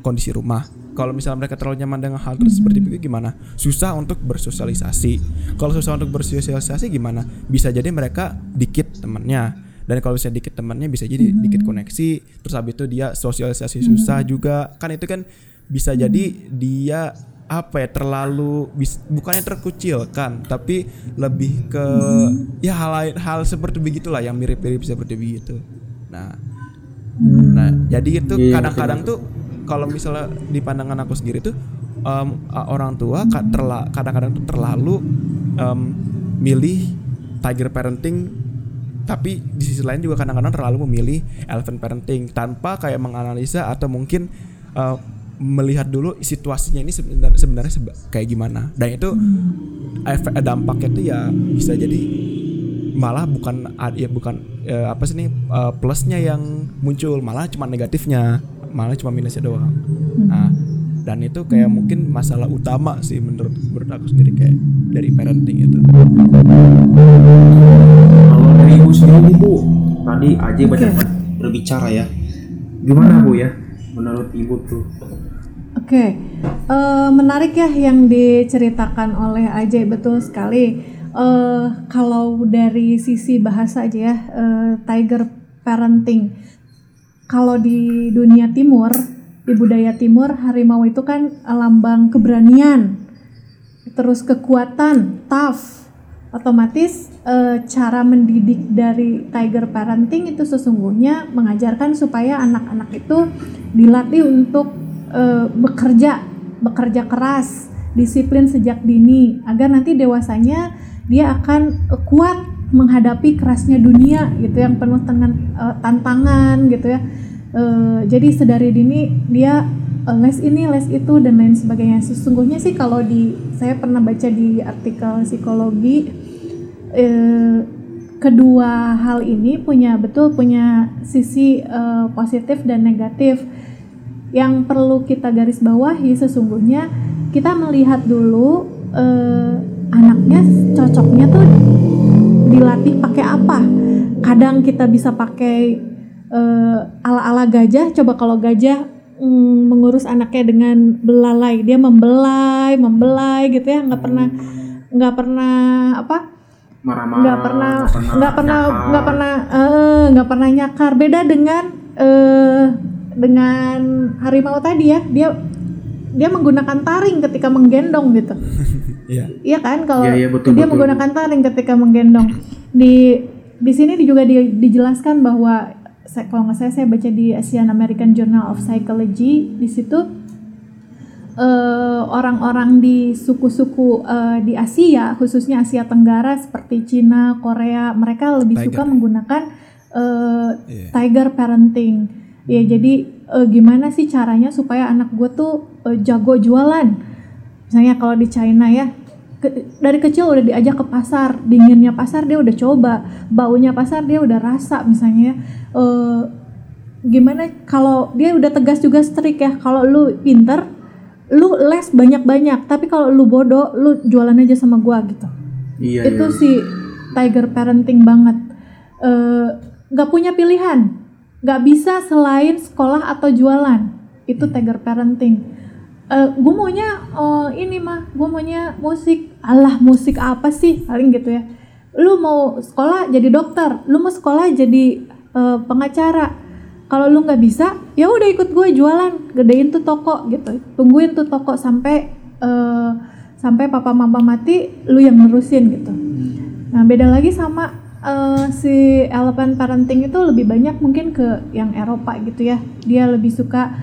kondisi rumah. Kalau misalnya mereka terlalu nyaman dengan hal tersebut seperti itu gimana? Susah untuk bersosialisasi. Kalau susah untuk bersosialisasi gimana? Bisa jadi mereka dikit temannya. Dan kalau misalnya dikit temannya bisa jadi dikit koneksi. Terus habis itu dia sosialisasi susah juga. Kan itu kan bisa jadi dia apa ya terlalu bukannya terkucilkan tapi lebih ke ya hal lain hal seperti begitulah yang mirip-mirip seperti begitu. Nah, Nah, jadi itu Iya, kadang-kadang tuh kalau misalnya di pandangan aku sendiri tuh a- orang tua kadang-kadang tuh terlalu em, milih tiger parenting. Tapi di sisi lain juga kadang-kadang terlalu memilih elephant parenting tanpa kayak menganalisa atau mungkin eh, melihat dulu situasinya ini sebenarnya sebenarnya seba- kayak gimana. Dan itu efek dampaknya tuh ya bisa jadi malah bukan ya bukan eh, apa sih nih eh, plusnya yang muncul malah cuma negatifnya malah cuma minusnya doang. Nah dan itu kayak mungkin masalah utama sih menurut menurut aku sendiri kayak dari parenting itu. Kalau dari ibu sendiri tadi aja banyak berbicara ya. Gimana bu ya menurut ibu tuh? Oke, eh, menarik ya yang diceritakan oleh Ajay betul sekali. Eh, kalau dari sisi bahasa aja ya, eh, tiger parenting. Kalau di dunia timur, di budaya timur, harimau itu kan lambang keberanian, terus kekuatan, tough. Otomatis eh, cara mendidik dari tiger parenting itu sesungguhnya mengajarkan supaya anak-anak itu dilatih untuk eh, bekerja, bekerja keras, disiplin sejak dini agar nanti dewasanya dia akan eh, kuat menghadapi kerasnya dunia gitu yang penuh dengan eh, tantangan gitu ya. Eh, jadi sedari dini dia eh, les ini, les itu dan lain sebagainya. Sesungguhnya sih kalau di saya pernah baca di artikel psikologi eh, kedua hal ini punya betul punya sisi eh, positif dan negatif yang perlu kita garis bawahi sesungguhnya kita melihat dulu eh, anaknya cocoknya tuh dilatih pakai apa? Kadang kita bisa pakai eh, ala-ala gajah. Coba kalau gajah mm, mengurus anaknya dengan belalai. Dia membelai membelai gitu ya. Nggak pernah nggak pernah apa? Nggak pernah nggak pernah nggak pernah nggak pernah nyakar. Beda dengan eh, dengan harimau tadi ya. Dia dia menggunakan taring ketika menggendong gitu [LAUGHS] Iya. iya kan kalau Iya, iya, betul, dia betul. menggunakan taring ketika menggendong di di sini juga di- dijelaskan bahwa saya, kalau nggak saya saya baca di Asian American Journal of Psychology di situ eh, orang-orang di suku-suku eh, di Asia, khususnya Asia Tenggara seperti Cina, Korea, mereka lebih Tiger. suka menggunakan eh, Iya. tiger parenting. Ya, jadi eh, gimana sih caranya supaya anak gue tuh eh, jago jualan? Misalnya kalau di China ya, ke- dari kecil udah diajak ke pasar, dinginnya pasar dia udah coba, baunya pasar dia udah rasa misalnya. ya. Eh, gimana kalau dia udah tegas juga strict ya, kalau lu pinter lu les banyak-banyak tapi kalau lu bodoh lu jualan aja sama gua gitu iya itu iya. si tiger parenting banget Eh, nggak punya pilihan nggak bisa selain sekolah atau jualan. Itu tiger parenting. Gue maunya oh, ini mah gue maunya musik. Alah musik apa sih? Paling gitu ya. Lu mau sekolah jadi dokter. Lu mau sekolah jadi eh, pengacara. Kalau lu nggak bisa ya udah ikut gue jualan. Gedein tuh toko gitu. Tungguin tuh toko sampai eh, sampai papa mama mati lu yang nerusin gitu. Nah beda lagi sama eh, si elephant parenting itu lebih banyak mungkin ke yang Eropa gitu ya. Dia lebih suka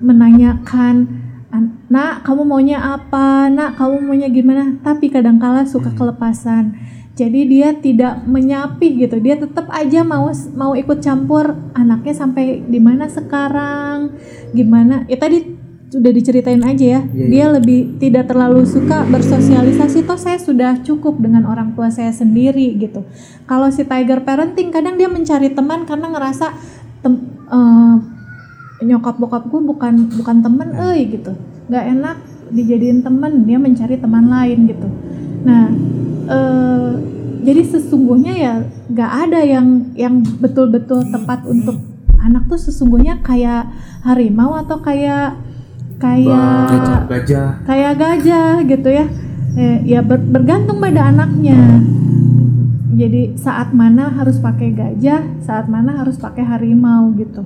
menanyakan "An- nak kamu maunya apa? Nak kamu maunya gimana? Tapi kadangkala suka kelepasan. Jadi dia tidak menyapih gitu. Dia tetap aja mau mau ikut campur anaknya sampai di mana sekarang gimana. Ya tadi sudah diceritain aja ya. Iya, dia lebih tidak terlalu suka bersosialisasi. Toh saya sudah cukup dengan orang tua saya sendiri gitu. Kalau si tiger parenting kadang dia mencari teman karena ngerasa tem- eh, nyokap bokap gue bukan bukan temen eh gitu. Nggak enak dijadiin temen dia mencari teman lain gitu. Nah eh, jadi sesungguhnya ya nggak ada yang yang betul-betul tepat untuk anak tuh sesungguhnya kayak harimau atau kayak kayak gajah. kayak gajah gitu ya. Eh, ya ber- bergantung pada anaknya. Jadi saat mana harus pakai gajah saat mana harus pakai harimau gitu.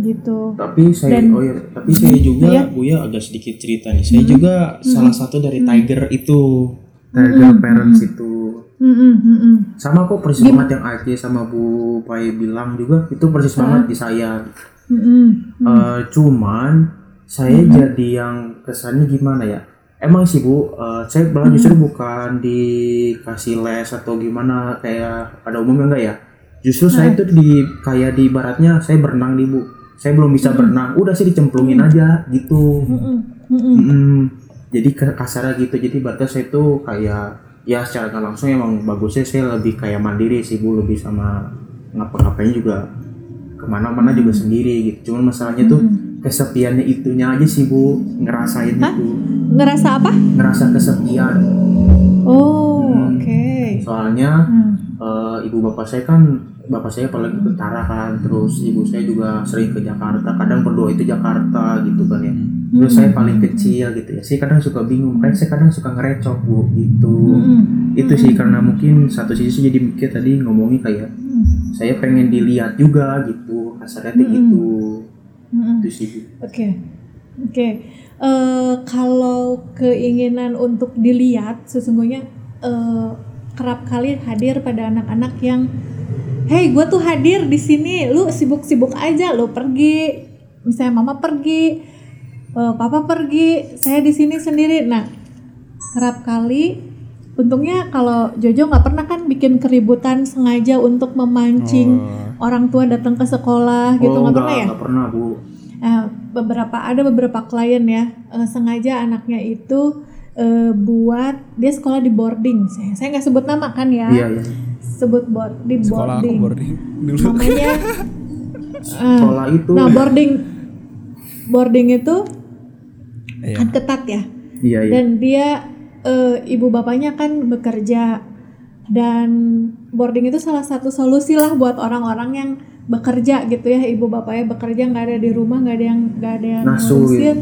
Gitu. Tapi saya Dan- oh iya, tapi saya juga Iya. Buya agak sedikit cerita nih. Saya juga salah satu dari tiger itu. Tiger Mm-mm, parents itu. Mm-mm, mm-mm. sama kok persis banget yang Aceh sama Bu Pai bilang juga itu persis banget di saya. Mm-mm. Eh, cuman saya jadi yang kesannya gimana ya? Emang sih Bu eh, saya malah justru bukan dikasih les atau gimana kayak pada umumnya enggak ya? Justru saya tuh di kayak di baratnya saya berenang di Bu. Saya belum bisa berenang udah sih dicemplungin aja gitu. Mm-mm, mm-mm. Mm-mm. jadi ke- kasarnya gitu jadi berarti saya tuh kayak ya secara nggak langsung emang bagusnya saya lebih kayak mandiri sih bu lebih sama ngapa-ngapain juga ke mana-mana juga sendiri gitu. Cuman masalahnya tuh kesepiannya itunya aja sih bu ngerasain Hah? itu ngerasa apa ngerasa kesepian oh Hmm. oke soalnya Hmm. eh, ibu bapak saya kan bapak saya apalagi tentara kan terus ibu saya juga sering ke Jakarta kadang berdua itu Jakarta gitu kan ya terus saya paling kecil gitu ya saya kadang suka bingung makanya saya kadang suka ngerecok bu gitu Hmm. itu sih karena mungkin satu sisi jadi mikir tadi ngomongin kayak Hmm. saya pengen dilihat juga gitu kasarnya Mm-mm. gitu Hmm. itu sih Bu. Oke, oke. Eh, kalau keinginan untuk dilihat, sesungguhnya eh, kerap kali hadir pada anak-anak yang, hey, gue tuh hadir di sini, lu sibuk-sibuk aja, lu pergi, misalnya mama pergi, eh, papa pergi, saya di sini sendiri. Nah, kerap kali, untungnya kalau Jojo nggak pernah kan bikin keributan sengaja untuk memancing orang tua datang ke sekolah gitu, oh nggak enggak pernah ya? enggak pernah bu. Eh, beberapa ada beberapa klien ya eh, sengaja anaknya itu eh, buat dia sekolah di boarding. Saya saya nggak sebut nama kan ya? Iya iya. Sebut board di Sekolah aku boarding, boarding? Dulu. namanya [LAUGHS] eh, sekolah itu. nah boarding. Boarding itu Iya. kan ketat ya? Iya iya. Dan dia eh, ibu bapaknya kan bekerja. Dan boarding itu salah satu solusi lah buat orang-orang yang bekerja gitu ya. Ibu bapaknya bekerja nggak ada di rumah nggak ada yang nggak ada yang ngurusin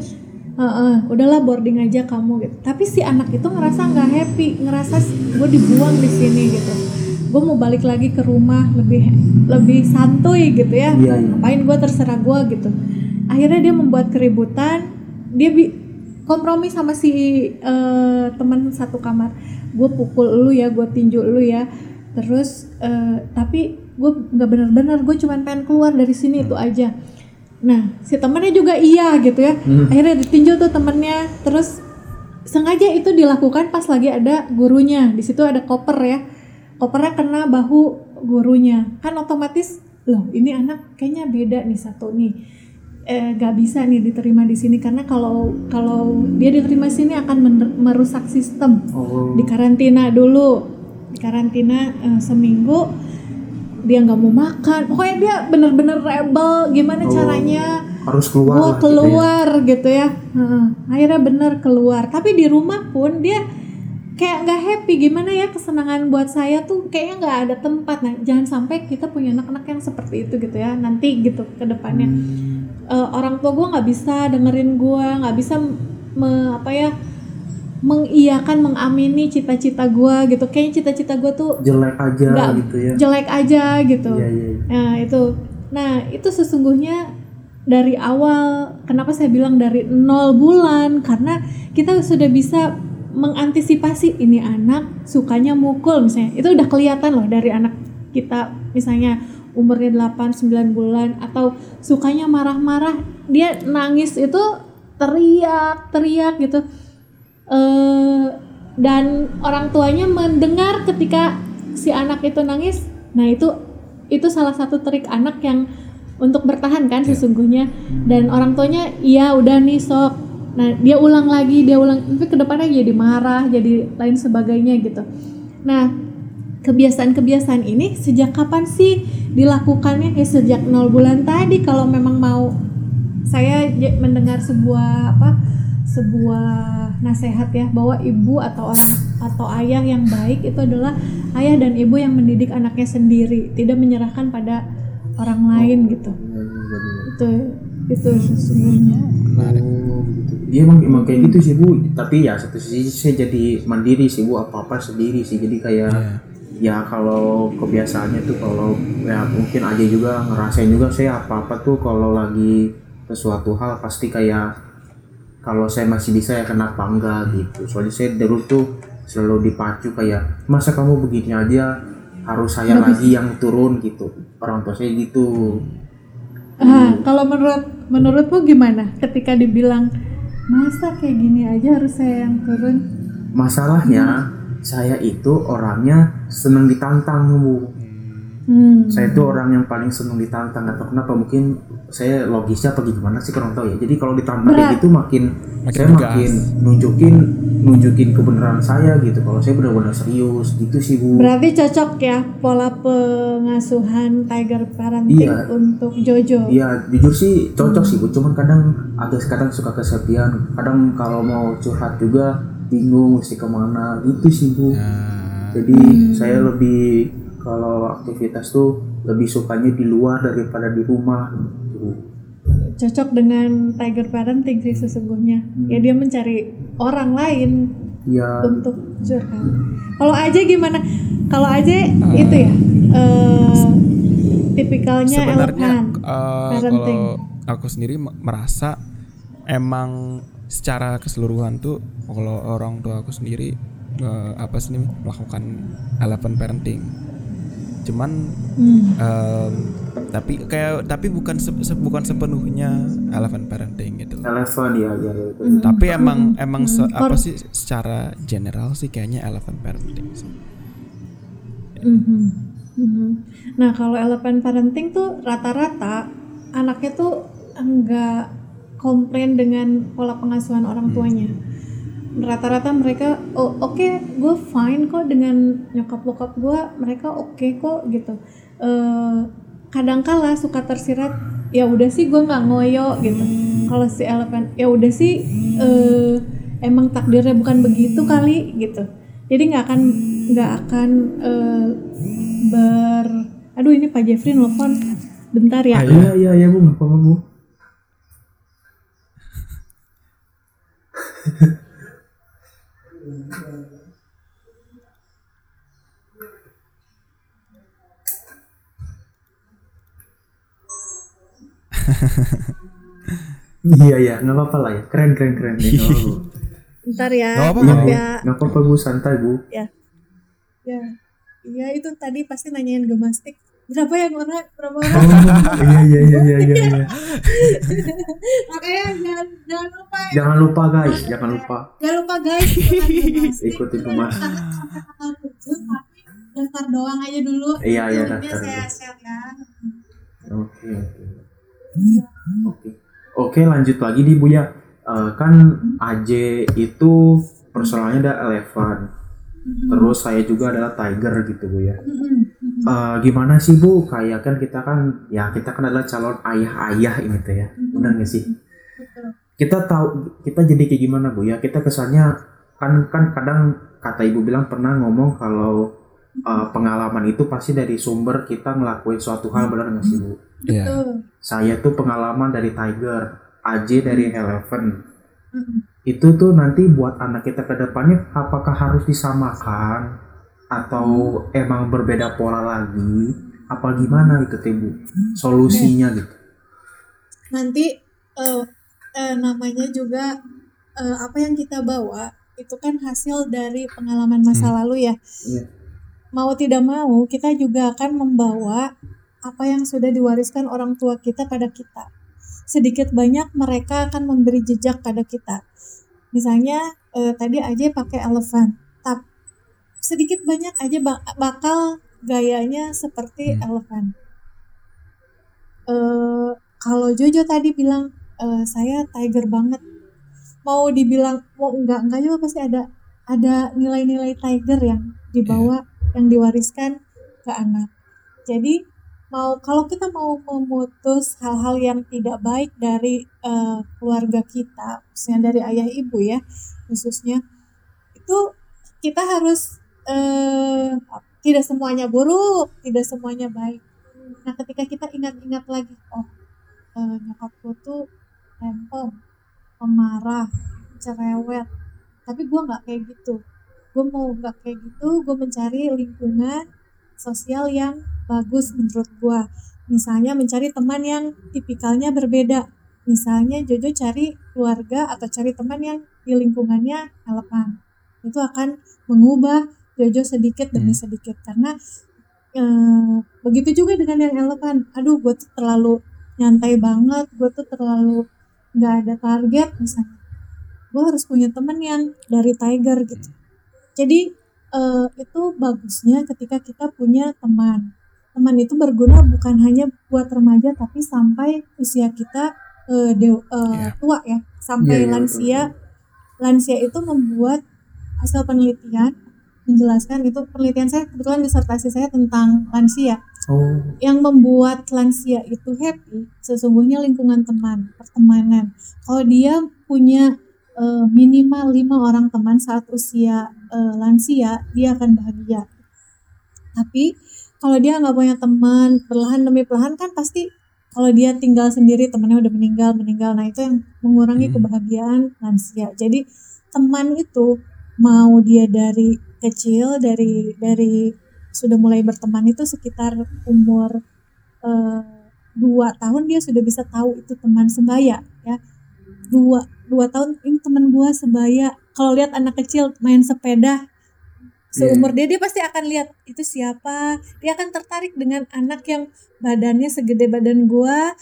Heeh, udahlah boarding aja kamu gitu. Tapi si anak itu ngerasa nggak happy ngerasa gue dibuang di sini gitu. Gue mau balik lagi ke rumah lebih lebih santuy gitu ya. Iya, iya. ngapain gue terserah gue gitu. Akhirnya dia membuat keributan. Dia bi- kompromi sama si eh, teman satu kamar. Gue pukul lu ya gue tinju lu ya. Terus eh, tapi gue nggak bener-bener gue cuman pengen keluar dari sini itu aja. Nah si temennya juga iya gitu ya. Hmm. akhirnya ditinju tuh temennya. Terus sengaja itu dilakukan pas lagi ada gurunya. Di situ ada koper ya. Kopernya kena bahu gurunya. Kan otomatis loh ini anak kayaknya beda nih satu nih eh, gak bisa nih diterima di sini karena kalau kalau dia diterima di sini akan merusak sistem. Oh. Di karantina dulu. Di karantina eh, seminggu dia nggak mau makan. Pokoknya dia bener-bener rebel. Gimana Oh, caranya harus keluar gitu ya. keluar gitu ya, Heeh. akhirnya bener keluar. Tapi di rumah pun dia kayak nggak happy. Gimana ya kesenangan buat saya tuh kayaknya nggak ada tempat. Nah jangan sampai kita punya anak-anak yang seperti itu gitu ya nanti gitu ke depannya. Eh, orang tua gue nggak bisa dengerin gue nggak bisa me- apa ya mengiyakan mengamini cita-cita gue gitu. Kayaknya cita-cita gue tuh jelek aja Nggak. gitu ya. jelek aja gitu. Iya iya iya. Nah itu, nah itu sesungguhnya dari awal kenapa saya bilang dari nol bulan? Karena kita sudah bisa mengantisipasi ini anak sukanya mukul misalnya. Itu udah kelihatan loh dari anak kita misalnya umurnya 8 9 bulan atau sukanya marah-marah dia nangis itu teriak teriak gitu. Eh dan orang tuanya mendengar ketika si anak itu nangis. Nah itu itu salah satu trik anak yang untuk bertahan kan sesungguhnya. Dan orang tuanya iya udah nih sok nah dia ulang lagi dia ulang tapi ke depannya jadi marah jadi lain sebagainya gitu nah kebiasaan-kebiasaan ini sejak kapan sih dilakukannya ya sejak nol bulan tadi kalau memang mau saya mendengar sebuah apa sebuah nasihat ya bahwa ibu atau orang atau ayah yang baik itu adalah ayah dan ibu yang mendidik anaknya sendiri tidak menyerahkan pada orang lain gitu Iya, iya, iya, iya. itu itu sesungguhnya Menarik. Dia emang, emang kayak gitu sih bu. Tapi ya satu sisi saya jadi mandiri sih bu. Apa apa sendiri sih. Jadi kayak ya kalau kebiasaannya tuh kalau ya mungkin aja juga ngerasain juga saya apa apa tuh kalau lagi sesuatu hal pasti kayak kalau saya masih bisa ya kenapa enggak gitu. Soalnya saya dulu tuh selalu dipacu kayak masa kamu begini aja harus saya lagi yang turun gitu. Orang tua saya gitu. ah kalau menurut menurutmu gimana ketika dibilang masa kayak gini aja harus saya yang turun Masalahnya saya itu orangnya seneng ditantang bu. Hmm. Saya itu orang yang paling seneng ditantang. Gak tahu kenapa mungkin saya logisnya apa gimana sih kurang tahu ya. Jadi kalau ditantang kayak gitu makin, Makin saya makin nunjukin nunjukin kebenaran saya gitu. Kalau saya benar-benar serius gitu sih bu. berarti cocok ya pola pengasuhan tiger parenting Iya. untuk Jojo Iya jujur sih cocok sih bu. Cuman kadang agak kadang suka kesepian. Kadang kalau mau curhat juga bingung mesti ke mana gitu sih bu. Nah, Jadi saya lebih kalau aktivitas tuh lebih sukanya di luar daripada di rumah. Gitu. cocok dengan tiger parenting sih sesungguhnya. Ya dia mencari orang lain ya untuk curhat. Kalau aja gimana? Kalau aja itu ya eh, tipikalnya sebenarnya eh, parenting. kalau aku sendiri me- merasa emang secara keseluruhan tuh kalau orang tua aku sendiri eh, apa sih nih melakukan elephant parenting cuman Hmm. em, tapi kayak tapi bukan se- se- bukan sepenuhnya elephant parenting gitu loh. elephant ya ya, ya. Hmm. tapi emang emang se- apa sih secara general sih kayaknya elephant parenting sih. Mhm. Mhm. Nah kalau elephant parenting tuh rata-rata anaknya tuh enggak komplain dengan pola pengasuhan orang tuanya. Rata-rata mereka oh oke gue fine kok dengan nyokap bokap gue mereka oke kok gitu. Eh kadangkala suka tersirat ya udah sih gue nggak ngoyo gitu. Kalau si elephant ya udah sih eh emang takdirnya bukan begitu kali gitu. Jadi nggak akan nggak akan eh, ber aduh ini Pak Jeffrey nelfon bentar ya iya iya iya bu apa-apa bu [LAUGHS] iya iya. Nggak apa-apa lah ya. Keren keren keren. Deh [LAUGHS] nggak apa-apa. bentar ya. Nggak apa-apa, ya. Nggak apa-apa bu. Santai bu. Ya. Ya. Iya itu tadi pasti nanyain gemastik. Berapa yang orang berapa orang? Oh iya iya iya iya iya iya. [LAUGHS] makanya jangan jangan lupa ya. Jangan lupa guys. Jangan lupa. Jangan lupa guys tanggal [LAUGHS] tujuh tapi daftar doang aja dulu. Iya, iya, daftar saya share ya. Oke, oke. Oke. Oke, lanjut lagi nih Bu ya. Eh, kan AJ itu personalnya ada elephant. Terus saya juga adalah tiger gitu Bu ya. Eh, gimana sih Bu? Kayak kan kita kan ya kita kan adalah calon ayah-ayah ini tuh ya. Benar nggak sih? Kita tahu kita jadi kayak gimana Bu ya? Kita kesannya kan kan kadang kata Ibu bilang pernah ngomong kalau eh, pengalaman itu pasti dari sumber kita ngelakuin suatu hal benar nggak sih Bu? Iya. Saya tuh pengalaman dari Tiger, AJ dari Eleven. Mm. Itu tuh nanti buat anak kita ke depannya apakah harus disamakan atau emang berbeda pola lagi? Apa gimana itu teh Bu? Solusinya gitu. nanti eh, eh, namanya juga eh, apa yang kita bawa itu kan hasil dari pengalaman masa lalu ya Iya. Mau tidak mau kita juga akan membawa apa yang sudah diwariskan orang tua kita pada kita. Sedikit banyak mereka akan memberi jejak pada kita. Misalnya eh, tadi aja pakai elephant tap. Sedikit banyak aja ba- bakal gayanya seperti Hmm. elephant. Eh kalau Jojo tadi bilang eh, saya tiger banget. Mau dibilang mau enggak enggak juga pasti ada ada nilai-nilai tiger yang dibawa yang diwariskan ke anak. Jadi mau kalau kita mau memutus hal-hal yang tidak baik dari eh, keluarga kita khususnya dari ayah ibu ya khususnya itu kita harus eh, tidak semuanya buruk tidak semuanya baik. Nah ketika kita ingat-ingat lagi oh eh, nyokapku tuh rempong pemarah cerewet tapi gue nggak kayak gitu gue mau nggak kayak gitu gue mencari lingkungan sosial yang bagus menurut gue misalnya mencari teman yang tipikalnya berbeda. Misalnya Jojo cari keluarga atau cari teman yang di lingkungannya elepan itu akan mengubah Jojo sedikit demi Hmm. sedikit. Karena eh, begitu juga dengan yang elepan aduh gue tuh terlalu nyantai banget gue tuh terlalu nggak ada target misalnya. Gue harus punya teman yang dari tiger gitu jadi eh, itu bagusnya ketika kita punya teman. Teman itu berguna bukan hanya buat remaja tapi sampai usia kita eh, dew- eh, Iya. tua ya. Sampai Iya, iya, lansia. lansia itu membuat hasil penelitian menjelaskan itu penelitian saya kebetulan disertasi saya tentang lansia. Oh, yang membuat lansia itu happy sesungguhnya lingkungan teman pertemanan. Kalau dia punya eh, minimal lima orang teman saat usia eh, lansia dia akan bahagia. Tapi kalau dia nggak punya teman perlahan demi perlahan kan pasti kalau dia tinggal sendiri temannya udah meninggal meninggal. Nah itu yang mengurangi Hmm. kebahagiaan lansia. Jadi teman itu mau dia dari kecil dari dari sudah mulai berteman itu sekitar umur eh, dua tahun dia sudah bisa tahu itu teman sebaya ya dua dua tahun ini teman gua sebaya. Kalau lihat anak kecil main sepeda seumur dia dia pasti akan lihat itu siapa? Dia akan tertarik dengan anak yang badannya segede badan gua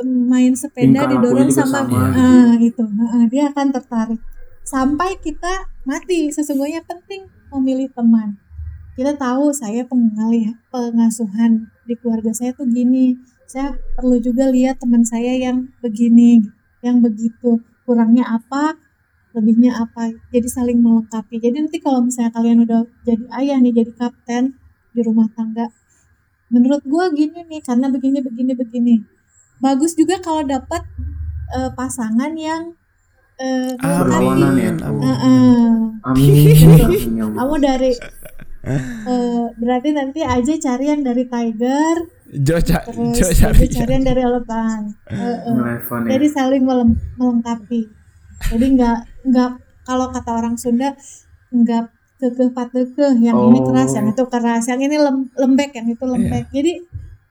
em, main sepeda Tingkah didorong sama, sama gitu. ah itu ah, dia akan tertarik. Sampai kita mati sesungguhnya penting memilih teman. Kita tahu saya pengalih pengasuhan di keluarga saya tuh gini. Saya perlu juga lihat teman saya yang begini yang begitu kurangnya apa lebihnya apa jadi saling melengkapi jadi nanti kalau misalnya kalian udah jadi ayah nih jadi kapten di rumah tangga menurut gua gini nih karena begini begini begini bagus juga kalau dapat eh, pasangan yang eh, Berlawanan ya. Amin. Eh, eh. Amin. Ya kamu dari [LAUGHS] eh, berarti nanti aja cari yang dari tiger Jo, ca- terus Jo cari cari [LAUGHS] yang dari elephant Eh, eh. Relevan ya. jadi saling melem- melengkapi jadi nggak nggak kalau kata orang Sunda nggak kekeh patekeh yang ini Oh. keras yang itu keras yang ini lem- lembek yang itu lembek jadi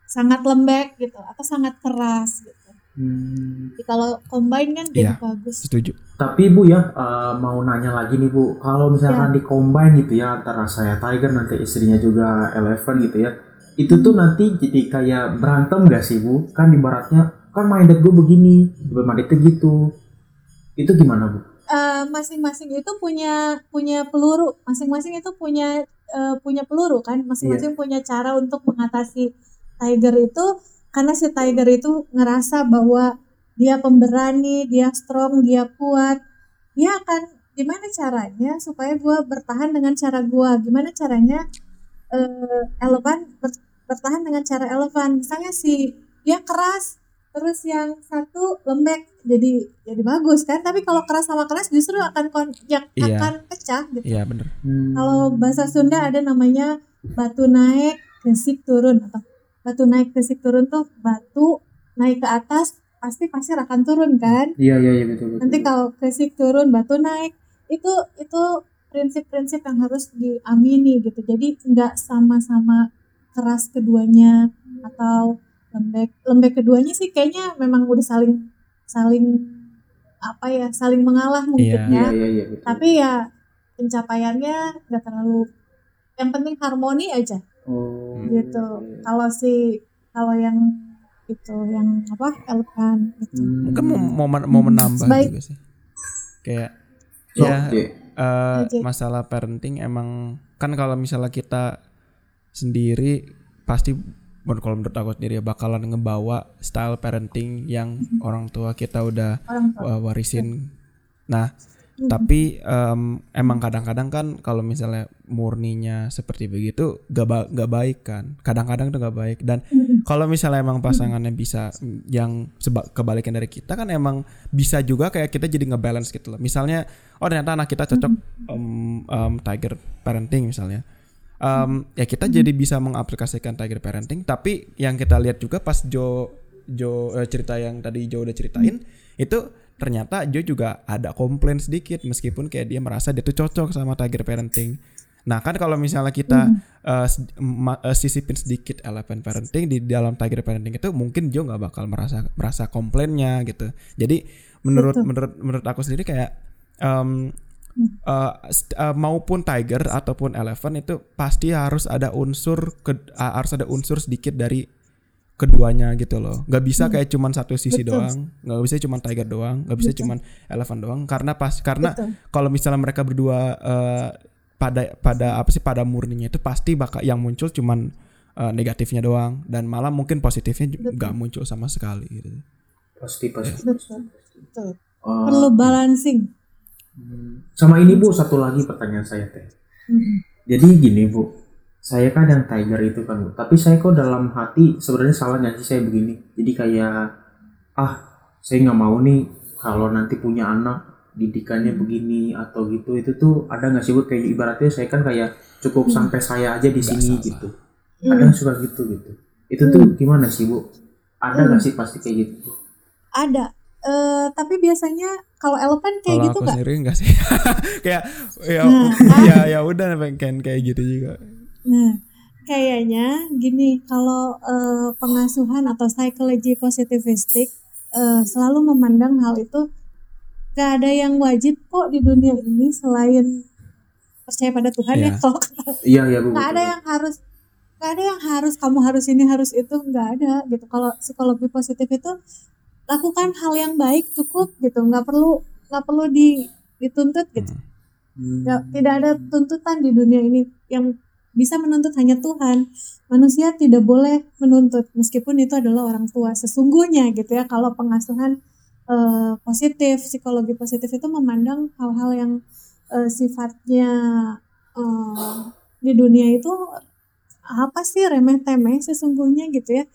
sangat lembek gitu atau sangat keras gitu Hmm. jadi kalau combine kan jadi Iya. bagus Setuju. Tapi Bu ya eh, mau nanya lagi nih Bu, kalau misalkan di combine gitu ya antara saya Tiger nanti istrinya juga Eleven gitu ya, itu tuh nanti jadi kayak berantem gak sih Bu? Kan ibaratnya kan minded gue begini, mindednya gitu. Itu gimana Bu? Eh, masing-masing itu punya punya peluru masing-masing itu punya eh, punya peluru kan masing-masing punya cara untuk mengatasi tiger itu karena si tiger itu ngerasa bahwa dia pemberani dia strong dia kuat dia akan gimana caranya supaya gua bertahan dengan cara gua gimana caranya eh, elevan ber- bertahan dengan cara elevan misalnya si dia keras terus yang satu lembek jadi jadi bagus kan tapi kalau keras sama keras justru akan kon ya, Iya. akan pecah gitu Iya bener. Hmm. kalau bahasa Sunda ada namanya batu naik gesik turun atau batu naik gesik turun tuh batu naik ke atas pasti pasir akan turun kan Iya iya iya betul betul. nanti kalau gesik turun batu naik itu itu prinsip-prinsip yang harus diamini gitu jadi nggak sama-sama keras keduanya atau lembek lembek keduanya sih kayaknya memang udah saling saling apa ya saling mengalah mungkin Iya. ya Iya iya iya betul. tapi ya pencapaiannya nggak terlalu yang penting harmoni aja oh. gitu kalau si kalau yang itu yang apa elephant itu Hmm. Mungkin mau mau, mau menambah Baik. juga sih. Kayak So, ya. Eh, Oke. masalah parenting emang kan kalau misalnya kita sendiri pasti menurut kalau menurut aku sendiri ya bakalan ngebawa style parenting yang orang tua kita udah orang tua uh, warisin. Nah, tapi em, emang kadang-kadang kan kalau misalnya murninya seperti begitu gak, ba- gak baik kan. Kadang-kadang itu gak baik. Dan kalau misalnya emang pasangannya bisa yang seba- kebalikan dari kita kan emang bisa juga kayak kita jadi ngebalance gitu loh. Misalnya oh ternyata anak kita cocok em, em, tiger parenting misalnya. Em, ya kita jadi bisa mengaplikasikan tiger parenting. Tapi yang kita lihat juga pas Jo Jo eh, cerita yang tadi Jo udah ceritain itu ternyata Jo juga ada komplain sedikit meskipun kayak dia merasa dia tuh cocok sama tiger parenting. Nah kan kalau misalnya kita ma- eh, sisipin sedikit elephant parenting di dalam tiger parenting itu mungkin Jo nggak bakal merasa merasa komplainnya gitu. Jadi menurut Betul. menurut menurut aku sendiri kayak eh, st- eh, maupun tiger ataupun elephant itu pasti harus ada unsur ke- ah, harus ada unsur sedikit dari keduanya gitu loh. Nggak bisa kayak cuman satu sisi Betul. doang. Nggak bisa cuman tiger doang. Nggak bisa Betul. cuman elephant doang. Karena pas karena kalau misalnya mereka berdua eh, pada pada apa sih pada murninya itu pasti bakal yang muncul cuman eh, negatifnya doang. Dan malah mungkin positifnya nggak muncul sama sekali gitu. Pasti pasti. betul betul. Oh, perlu balancing. Hmm. Sama ini Bu satu lagi pertanyaan saya teh. Mhm. Jadi gini Bu, saya kan yang tiger itu kan Bu, tapi saya kok dalam hati sebenarnya salah nggak sih saya begini? Jadi kayak ah saya nggak mau nih kalau nanti punya anak didikannya begini atau gitu. Itu tuh ada nggak sih Bu? Kayak ibaratnya saya kan kayak cukup sampai saya aja di sini salah. gitu. ada yang suka gitu gitu? Itu tuh gimana sih bu? Ada nggak sih pasti kayak gitu? Ada. Eh, tapi biasanya kalau elephant kayak Kalau gitu aku nggak? sendiri enggak sih. [LAUGHS] kayak ya Nah, ya ya udah pengen kayak gitu juga. Nah, kayaknya gini, kalau eh, pengasuhan atau psychology positivistic eh, selalu memandang hal itu gak ada yang wajib kok di dunia ini selain percaya pada Tuhan ya Iya. kalau iya iya bu nggak ada yang harus nggak ada yang harus kamu harus ini harus itu nggak ada gitu. Kalau psikologi positif itu lakukan hal yang baik cukup gitu. Nggak perlu nggak perlu di dituntut gitu. Hmm. Nggak- tidak ada tuntutan di dunia ini yang bisa menuntut hanya Tuhan. Manusia tidak boleh menuntut meskipun itu adalah orang tua sesungguhnya gitu ya. Kalau pengasuhan eh, positif, psikologi positif itu memandang hal-hal yang eh, sifatnya eh, di dunia itu apa sih remeh-temeh sesungguhnya gitu ya.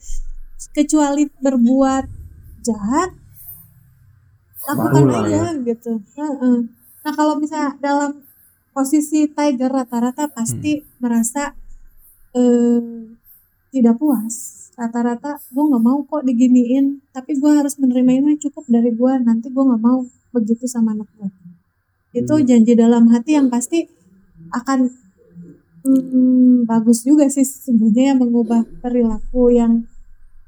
Kecuali berbuat jahat lakukan aja gitu. Heeh. Nah kalau misalnya dalam posisi tiger rata-rata pasti merasa eh, tidak puas. Rata-rata gue nggak mau kok diginiin, tapi gue harus menerima ini cukup dari gue. Nanti gue nggak mau begitu sama anak gue. Itu Hmm. janji dalam hati yang pasti akan mm, bagus juga sih sesungguhnya yang mengubah perilaku yang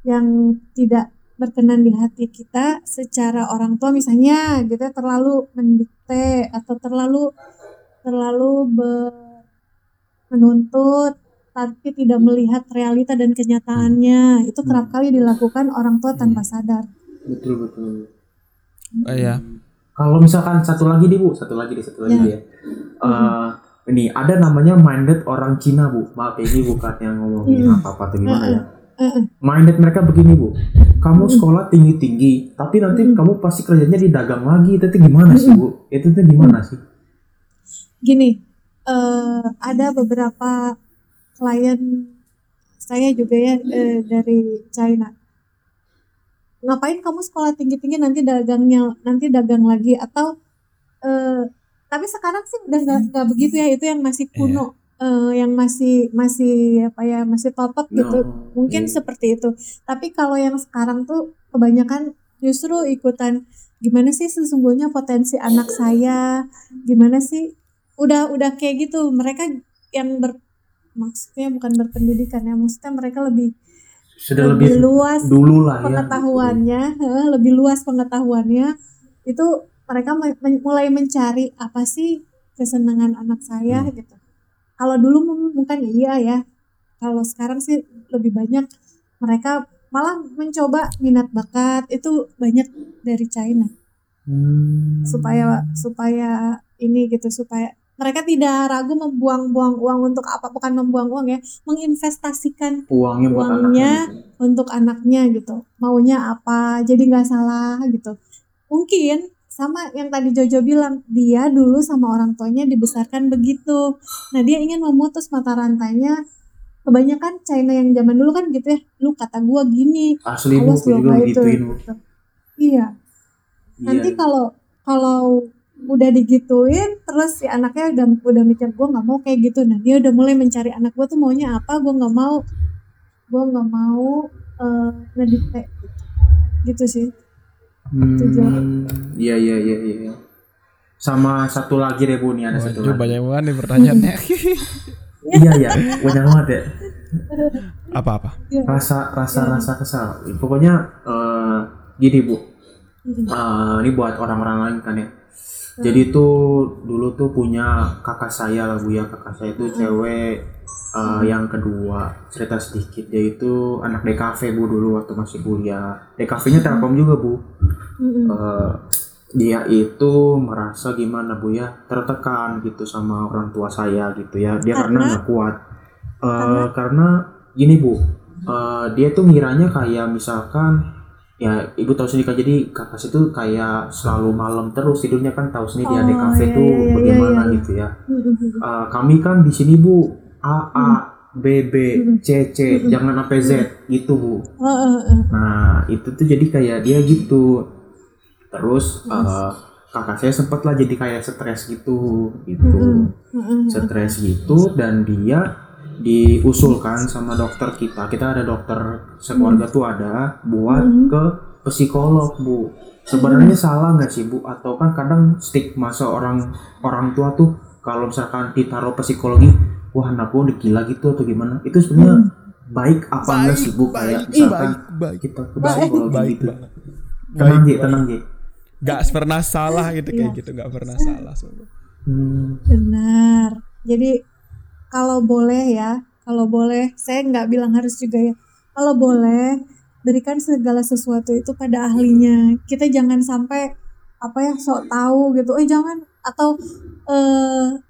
yang tidak berkenan di hati kita secara orang tua misalnya gitu terlalu mendikte atau terlalu terlalu menuntut tapi tidak melihat realita dan kenyataannya. Itu kerap kali dilakukan orang tua tanpa sadar. betul betul. Oh iya. kalau misalkan satu lagi nih bu satu lagi deh satu lagi Ya. deh. Eh, ini ada namanya minded orang Cina bu. Maaf ya, ini bukan yang ngomongin Mm. apa apa atau gimana ya. minded mereka begini bu. Kamu sekolah tinggi tinggi tapi nanti kamu pasti kerjanya di dagang lagi. Itu gimana sih bu? Itu tuh gimana sih Gini, eh, ada beberapa klien saya juga ya eh, dari China. Ngapain kamu sekolah tinggi-tinggi nanti dagangnya nanti dagang lagi? Atau eh, tapi sekarang sih udah nggak nggak begitu ya itu yang masih kuno eh, yang masih masih apa ya masih totot gitu. No, mungkin iya. seperti itu. Tapi kalau yang sekarang tuh kebanyakan justru ikutan gimana sih sesungguhnya potensi anak saya? Gimana sih udah udah kayak gitu. Mereka yang ber maksudnya bukan berpendidikan ya maksudnya mereka lebih sudah lebih lebih luas dulu lah ya pengetahuannya. eh, lebih luas pengetahuannya. Itu mereka men- mulai mencari apa sih kesenangan anak saya Hmm. gitu. Kalau dulu mung- mungkin iya ya. Kalau sekarang sih lebih banyak mereka malah mencoba minat bakat. Itu banyak dari China. Hmm. supaya supaya ini gitu supaya mereka tidak ragu membuang-buang uang untuk apa bukan membuang uang ya menginvestasikan uangnya buat uangnya anaknya gitu. untuk anaknya gitu maunya apa jadi nggak salah gitu mungkin sama yang tadi Jojo bilang dia dulu sama orang tuanya dibesarkan begitu nah dia ingin memutus mata rantainya kebanyakan China yang zaman dulu kan gitu ya lu kata gua gini asli lo juga itu gitu. iya nanti Iya. kalau kalau udah digituin terus si anaknya udah udah mikir gue nggak mau kayak gitu nah dia udah mulai mencari anak gue tuh maunya apa gue nggak mau gue nggak mau eh, ngedikte gitu sih. Hmm, iya iya iya iya. Sama satu lagi deh Bu nih ada satu lagi. banyak banget nih pertanyaannya. [LAUGHS] Iya iya, banyak banget ya. Apa-apa? Rasa rasa rasa kesal. Pokoknya eh, gini Bu. Eh, ini buat orang-orang lain kan ya. Jadi itu dulu tuh punya kakak saya lah Bu ya. Kakak saya itu cewek eh, yang kedua. Cerita sedikit dia itu anak DKV Bu dulu waktu masih kuliah. DKV-nya Telkom juga Bu. Mm-mm. eh, dia itu merasa gimana bu ya tertekan gitu sama orang tua saya gitu ya dia karena Karena? nggak kuat Eh, karena gini bu eh, dia tuh ngiranya kayak misalkan ya ibu tahu sendiri kan jadi kakak itu kayak selalu malam terus tidurnya kan tahu sendiri Oh, di kafe iya, tuh iya, iya, bagaimana iya, iya. gitu ya. Eh, kami kan di sini bu. A A B B Hmm. C. C jangan sampai Z. Gitu bu. Nah itu tuh jadi kayak dia gitu. Terus eh, kakak saya sempat lah jadi kayak stres gitu, gitu, stres gitu dan dia diusulkan sama dokter kita. Kita ada dokter sekeluarga tuh ada buat ke psikolog bu. Sebenarnya salah nggak sih bu? Atau kan kadang stigma seorang orang tua tuh kalau misalkan ditaruh psikologi wah anak gue udah gila gitu atau gimana? Itu sebenarnya baik apa enggak sih bu? Kayak misalkan baik kita ke baik psikologi baik gitu. banget tenang Ji, tenang Ji. Gak pernah salah gitu kayak gitu. Nggak pernah salah. Hmm, Benar. Jadi kalau boleh ya, kalau boleh, saya nggak bilang harus juga ya. Kalau boleh, berikan segala sesuatu itu pada ahlinya. Kita jangan sampai apa ya sok tahu gitu. Eh jangan atau eh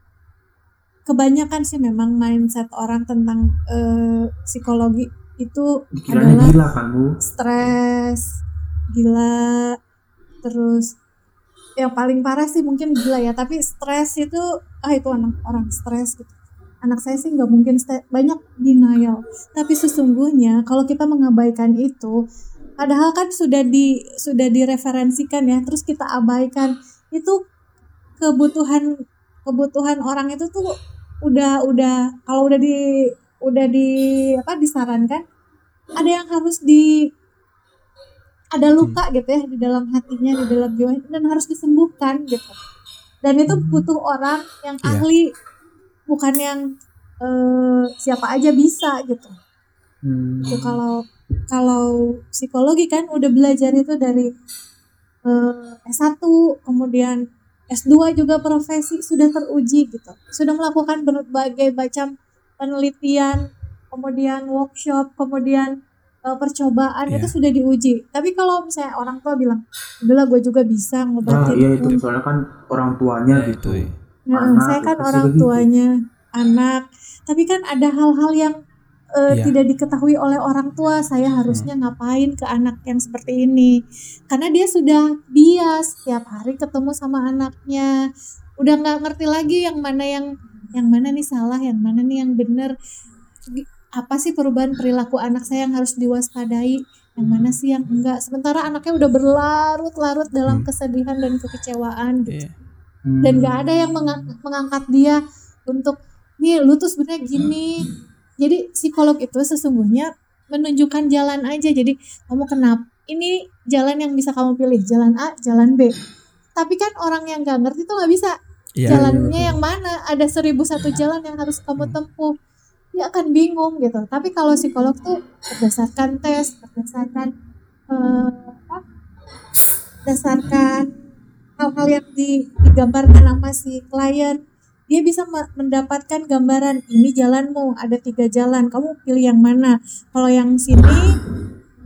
kebanyakan sih memang mindset orang tentang eh, psikologi itu pikirannya adalah gila kan bu stres, gila, terus yang paling parah sih mungkin gila ya, tapi stres itu ah itu anak orang stres gitu. Anak saya sih nggak mungkin banyak denial. Tapi sesungguhnya kalau kita mengabaikan itu, padahal kan sudah di sudah direferensikan ya, terus kita abaikan itu kebutuhan kebutuhan orang itu tuh udah udah kalau udah di udah di apa disarankan ada yang harus di ada luka gitu ya di dalam hatinya di dalam jiwanya dan harus disembuhkan gitu dan itu butuh orang yang Iya. ahli bukan yang eh, siapa aja bisa gitu. Hmm, itu kalau kalau psikologi kan udah belajar itu dari eh, S1 kemudian S2 juga profesi sudah teruji gitu. Sudah melakukan berbagai macam penelitian kemudian workshop kemudian eh, percobaan Iya. itu sudah diuji. Tapi kalau misalnya orang tua bilang udahlah gue juga bisa nah ngobatin iya itu soalnya kan orang tuanya Ya, gitu. itu, iya. Nah, Anak, saya kan pasti orang begitu. tuanya anak, tapi kan ada hal-hal yang eh, Iya. tidak diketahui oleh orang tua. Saya harusnya ngapain ke anak yang seperti ini? Karena dia sudah bias tiap hari ketemu sama anaknya, udah nggak ngerti lagi yang mana yang yang mana nih salah, yang mana nih yang benar. Apa sih perubahan perilaku anak saya yang harus diwaspadai? Yang mana sih yang enggak? Sementara anaknya udah berlarut-larut dalam Hmm. kesedihan dan kekecewaan gitu Iya. Hmm. dan gak ada yang menga- mengangkat dia untuk nih lu tuh sebenarnya gini. Jadi psikolog itu sesungguhnya menunjukkan jalan aja. Jadi kamu kenapa ini jalan yang bisa kamu pilih jalan A jalan B. Tapi kan orang yang gak ngerti tuh nggak bisa. Iya. jalannya yang mana? Ada seribu satu jalan yang harus kamu tempuh. Dia akan bingung gitu. Tapi kalau psikolog tuh berdasarkan tes berdasarkan eh, apa? Berdasarkan hal-hal yang di- digambarkan sama si klien dia bisa me- mendapatkan gambaran ini jalanmu ada tiga jalan kamu pilih yang mana? Kalau yang sini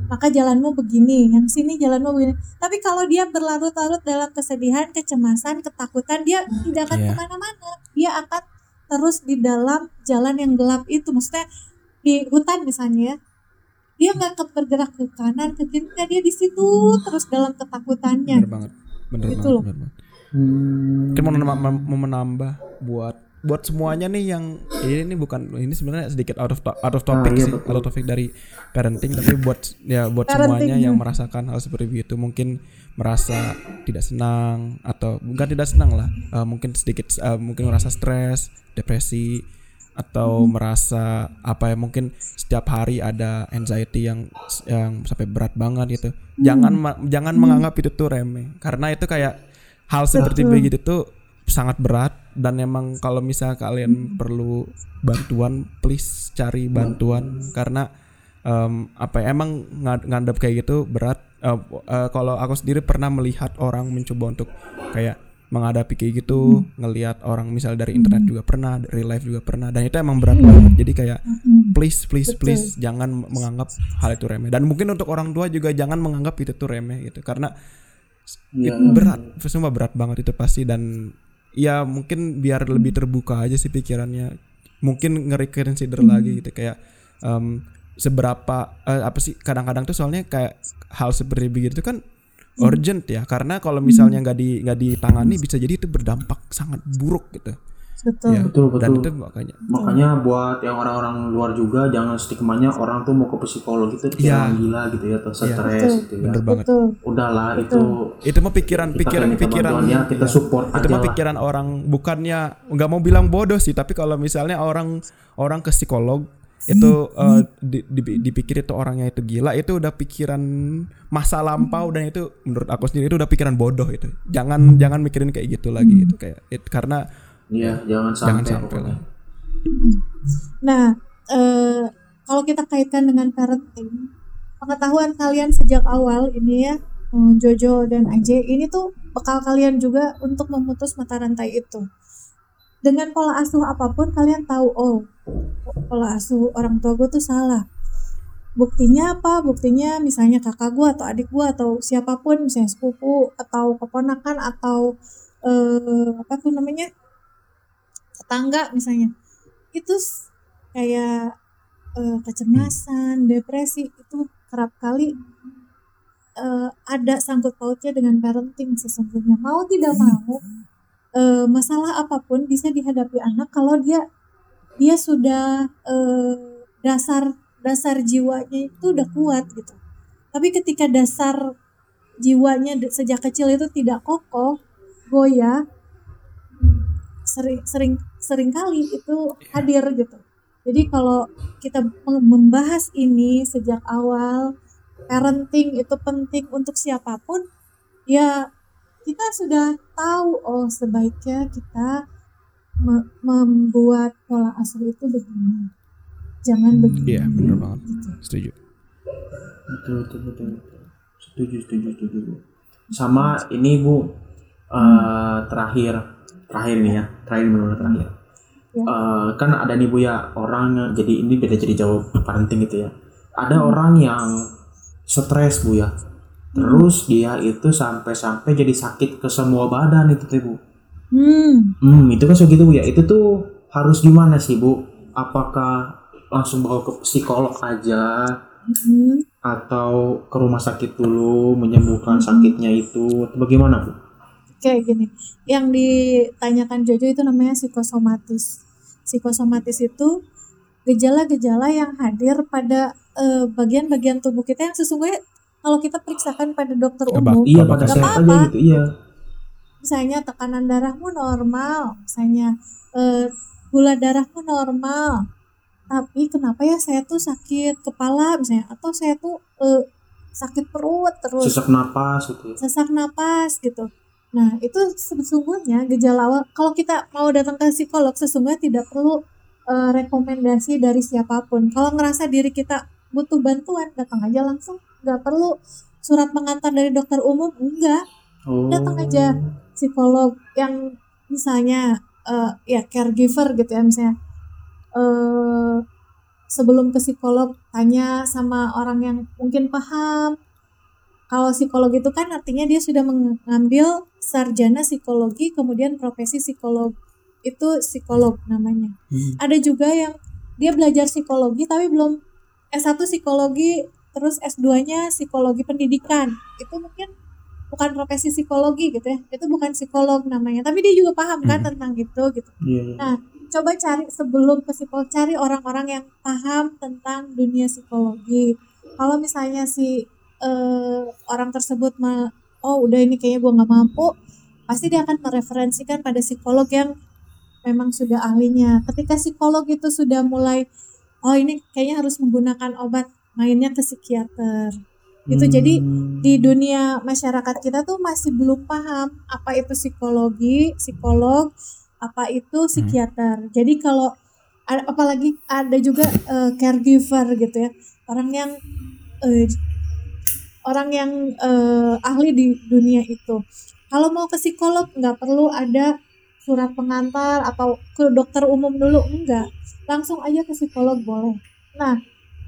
maka jalanmu begini yang sini jalanmu begini. Tapi kalau dia berlarut-larut dalam kesedihan kecemasan ketakutan dia tidak akan Iya. ke mana-mana. Dia akan terus di dalam jalan yang gelap itu. Maksudnya di hutan misalnya ya, dia nggak bergerak ke kanan ke kiri dia di situ terus dalam ketakutannya. Bener banget. Bener Gitu banget. loh. bener banget. Hmm. Kita mau menambah, mau menambah buat buat semuanya nih yang ini nih bukan ini sebenarnya sedikit out of to- out of topic Ah, iya, sih betul. out of topic dari parenting tapi buat ya buat Parenting, semuanya ya. yang merasakan hal seperti itu mungkin merasa tidak senang atau bukan tidak senang lah eh, mungkin sedikit eh, mungkin merasa stres depresi atau merasa apa ya mungkin setiap hari ada anxiety yang yang sampai berat banget gitu. Jangan ma- jangan menganggap itu tuh remeh. Karena itu kayak hal seperti begitu tuh sangat berat. Dan emang kalau misal kalian perlu bantuan please cari bantuan. Karena em, apa ya emang ngadep kayak gitu berat. Eh, eh, kalau aku sendiri pernah melihat orang mencoba untuk kayak menghadapi kayak gitu ngelihat orang misal dari internet juga pernah dari live juga pernah dan itu emang berat banget. Jadi kayak please please Betul. please jangan menganggap hal itu remeh. Dan mungkin untuk orang tua juga jangan menganggap itu tuh remeh gitu karena Iya. itu berat semua berat banget itu pasti. Dan ya mungkin biar lebih terbuka aja sih pikirannya. Mungkin nge-reconsider lagi gitu kayak em, seberapa eh, apa sih kadang-kadang tuh soalnya kayak hal seperti begitu kan urgent ya karena kalau misalnya nggak di nggak ditangani bisa jadi itu berdampak sangat buruk gitu betul Ya. Betul, Dan betul. itu makanya Makanya buat yang orang-orang luar juga jangan stigmanya orang tuh mau ke psikolog itu kayak Iya. orang gila gitu ya atau stres Betul. gitu ya. bener banget. betul Udahlah itu Itu mah pikiran kita pikiran pikiran ya, kita iya. support itu mah pikiran orang bukannya nggak mau bilang bodoh sih tapi kalau misalnya orang orang ke psikolog itu di- di- dipikir itu orangnya itu gila itu udah pikiran masa lampau dan itu menurut aku sendiri itu udah pikiran bodoh itu jangan jangan mikirin kayak gitu lagi itu kayak it- karena Iya, jangan jangan sampai. sampai pokoknya. lah Nah, eh, kalau kita kaitkan dengan parenting, pengetahuan kalian sejak awal ini ya, eh, Jojo dan Aje, ini tuh bekal kalian juga untuk memutus mata rantai itu. Dengan pola asuh apa pun, kalian tahu, oh, pola asuh orang tua gue tuh salah. Buktinya apa? Buktinya misalnya kakak gue atau adik gue atau siapa pun, misalnya sepupu atau keponakan atau eh, apa tuh namanya tetangga misalnya itu kayak eh, kecemasan, depresi itu kerap kali eh, ada sangkut pautnya dengan parenting sesungguhnya. Mau tidak mau eh, masalah apa pun bisa dihadapi anak kalau dia dia sudah eh, dasar dasar jiwanya itu udah kuat gitu. Tapi ketika dasar jiwanya sejak kecil itu tidak kokoh, goyah, sering sering sering kali itu hadir gitu. Jadi kalau kita mem- membahas ini sejak awal, parenting itu penting untuk siapa pun, ya kita sudah tahu oh sebaiknya kita me- membuat pola asuh itu begini, jangan begini. iya bener banget Gitu. setuju Betul, betul, betul. Setuju, setuju, setuju. Bu. Sama ini Bu, eh, terakhir, terakhir nih ya, terakhir benar terakhir. Ya. Eh, kan ada nih Bu ya orang jadi ini beda jadi jawab parenting gitu ya. Ada orang yang stres Bu ya. Terus dia itu sampai-sampai jadi sakit ke semua badan itu tuh Bu. Hmm, Hmm, itu kan segitu Bu ya. Itu tuh harus gimana sih Bu? Apakah langsung bawa ke psikolog aja hmm. atau ke rumah sakit dulu menyembuhkan sakitnya itu atau bagaimana bu? kayak gini yang ditanyakan Jojo itu namanya psikosomatis psikosomatis itu gejala-gejala yang hadir pada eh, bagian-bagian tubuh kita yang sesungguhnya kalau kita periksakan pada dokter umum Iya Apa pada aja apa-apa. gitu iya. misalnya tekanan darahmu normal misalnya eh, gula darahmu normal tapi kenapa ya saya tuh sakit kepala misalnya atau saya tuh eh, sakit perut terus Sesak napas gitu. ya. sesak napas gitu. Nah, itu sesungguhnya gejala awal. Kalau kita mau datang ke psikolog, sesungguhnya tidak perlu eh, rekomendasi dari siapa pun. Kalau ngerasa diri kita butuh bantuan, datang aja langsung. Nggak perlu surat pengantar dari dokter umum, enggak. Oh. Datang aja psikolog yang misalnya eh, ya caregiver gitu ya misalnya. eh sebelum ke psikolog tanya sama orang yang mungkin paham kalau psikolog itu kan artinya dia sudah mengambil sarjana psikologi kemudian profesi psikolog itu psikolog namanya Hmm. ada juga yang dia belajar psikologi tapi belum S1 psikologi terus S2-nya psikologi pendidikan itu mungkin bukan profesi psikologi gitu ya itu bukan psikolog namanya tapi dia juga paham kan Hmm. tentang itu gitu Iya. iya. Nah, coba cari sebelum ke psikolog, cari orang-orang yang paham tentang dunia psikologi. Kalau misalnya si eh, orang tersebut ma- oh udah ini kayaknya gue nggak mampu, pasti dia akan mereferensikan pada psikolog yang memang sudah ahlinya. Ketika psikolog itu sudah mulai, oh ini kayaknya harus menggunakan obat, mainnya ke psikiater. Gitu. Jadi Hmm. di dunia masyarakat kita tuh masih belum paham apa itu psikologi, psikolog, apa itu psikiater. Jadi kalau a- apalagi ada juga eh, caregiver gitu ya, orang yang eh, orang yang eh, ahli di dunia itu. Kalau mau ke psikolog nggak perlu ada surat pengantar atau ke dokter umum dulu enggak, langsung aja ke psikolog boleh. Nah,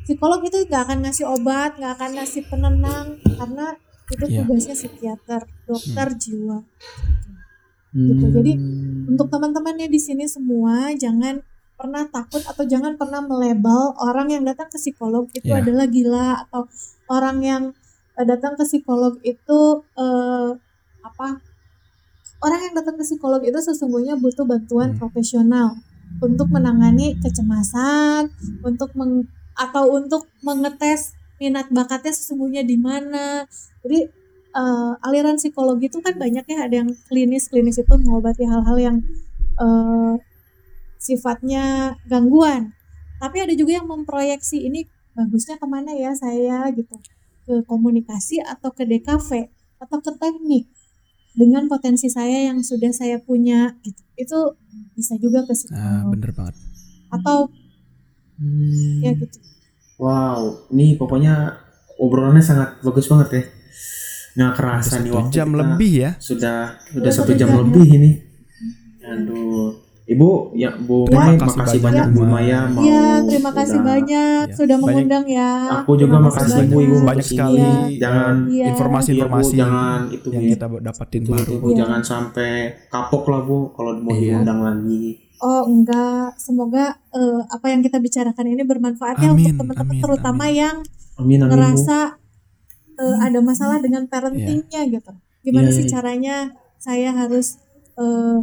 psikolog itu nggak akan ngasih obat, nggak akan ngasih penenang karena itu Iya. tugasnya psikiater, dokter jiwa. Hmm. gitu. Jadi, Untuk teman-temannya di sini semua jangan pernah takut atau jangan pernah melebel orang yang datang ke psikolog itu Iya. adalah gila atau orang yang eh, datang ke psikolog itu eh, apa orang yang datang ke psikolog itu sesungguhnya butuh bantuan profesional untuk menangani kecemasan, untuk meng, atau untuk mengetes minat bakatnya sesungguhnya di mana. Jadi eh, aliran psikologi itu kan banyak ya ada yang klinis klinis itu mengobati hal-hal yang eh, sifatnya gangguan. Tapi ada juga yang memproyeksi ini bagusnya ke mana ya saya gitu ke komunikasi atau ke DKV atau ke teknik dengan potensi saya yang sudah saya punya gitu itu bisa juga ke Ah, psikolog bener banget. atau Hmm. ya gitu Wow, nih pokoknya obrolannya sangat bagus banget ya. Nggak kerasa nih waktu jam kita lebih ya. Sudah sudah Udah satu jam jam, ya. lebih ini. Aduh, Ibu, ya Bu Ya. Maya, Makasih makasih banyak, banyak Bu Maya mau. ya terima kasih udah- banyak Ya, sudah mengundang ya Aku juga Terima makasih banyak. Bu Ibu Banyak sekali Jangan Iya. informasi-informasi Iya, Bu, jangan itu, yang kita dapatin itu, baru. Iya. jangan sampai kapok lah Bu kalau mau Iya. diundang lagi. Oh enggak semoga eh, apa yang kita bicarakan ini bermanfaat ya Amin, untuk teman-teman terutama amin. yang Amin amin ngerasa eh, ada masalah dengan parentingnya gitu. Gimana Iya, sih iya. caranya saya harus eh,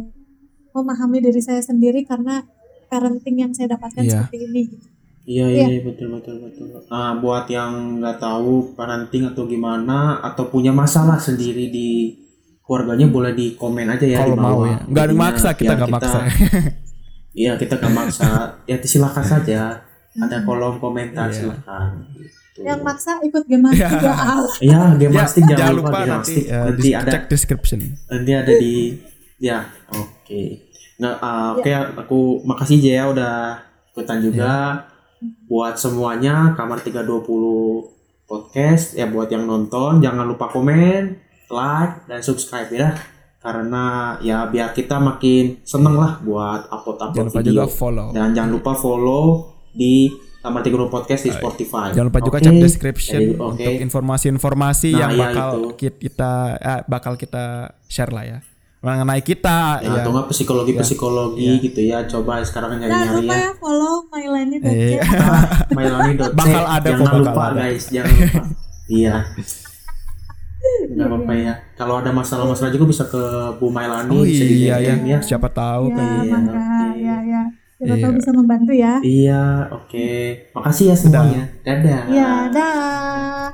memahami diri saya sendiri karena parenting yang saya dapatkan Iya. seperti ini. Gitu. Iya Iya. iya betul betul betul. Nah buat yang nggak tahu parenting atau gimana atau punya masalah sendiri di keluarganya boleh di komen aja ya Kalau di mau bawah. ya. Nggak ada maksa, kita ya, nggak maksa. [LAUGHS] Iya kita nggak maksa. ya silakan saja. Ada kolom komentar Iya. silakan. Gitu. Yang maksa ikut game Iya. juga. Ah, Ya game Ya, mastic jangan, lupa, game nanti eh, nanti di- ada cek description. nanti ada di ya oke. Nggak ah, oke Ya. aku makasih Jaya udah ikutan juga. Buat semuanya kamar 320 podcast ya buat yang nonton jangan lupa komen, like dan subscribe ya. Karena ya biar kita makin seneng lah buat upload-upload Jangan lupa video. juga follow. Dan jangan lupa follow di kamar 320 podcast di Spotify. Jangan lupa juga Oke? cek description Jadi, oke. untuk informasi-informasi Nah, yang iya, bakal itu. ki- kita eh, bakal kita share lah ya. Mengenai kita Ya, ya. atau nggak psikologi psikologi Iya. gitu ya coba sekarang Jangan nyari-nyari lupa ya ya follow Mailani Eh, [LAUGHS] Mailani.c Bakal ada jangan lupa ada. guys jangan lupa iya nggak apa-apa ya kalau ada masalah-masalah juga bisa ke Bu Mailani Oh bisa di iya ya. Ya Siapa tahu Ya, kan. Iya, oke. Ya, ya. Siapa Iya. tahu bisa membantu ya. iya oke makasih ya semuanya dadah Ya, dah.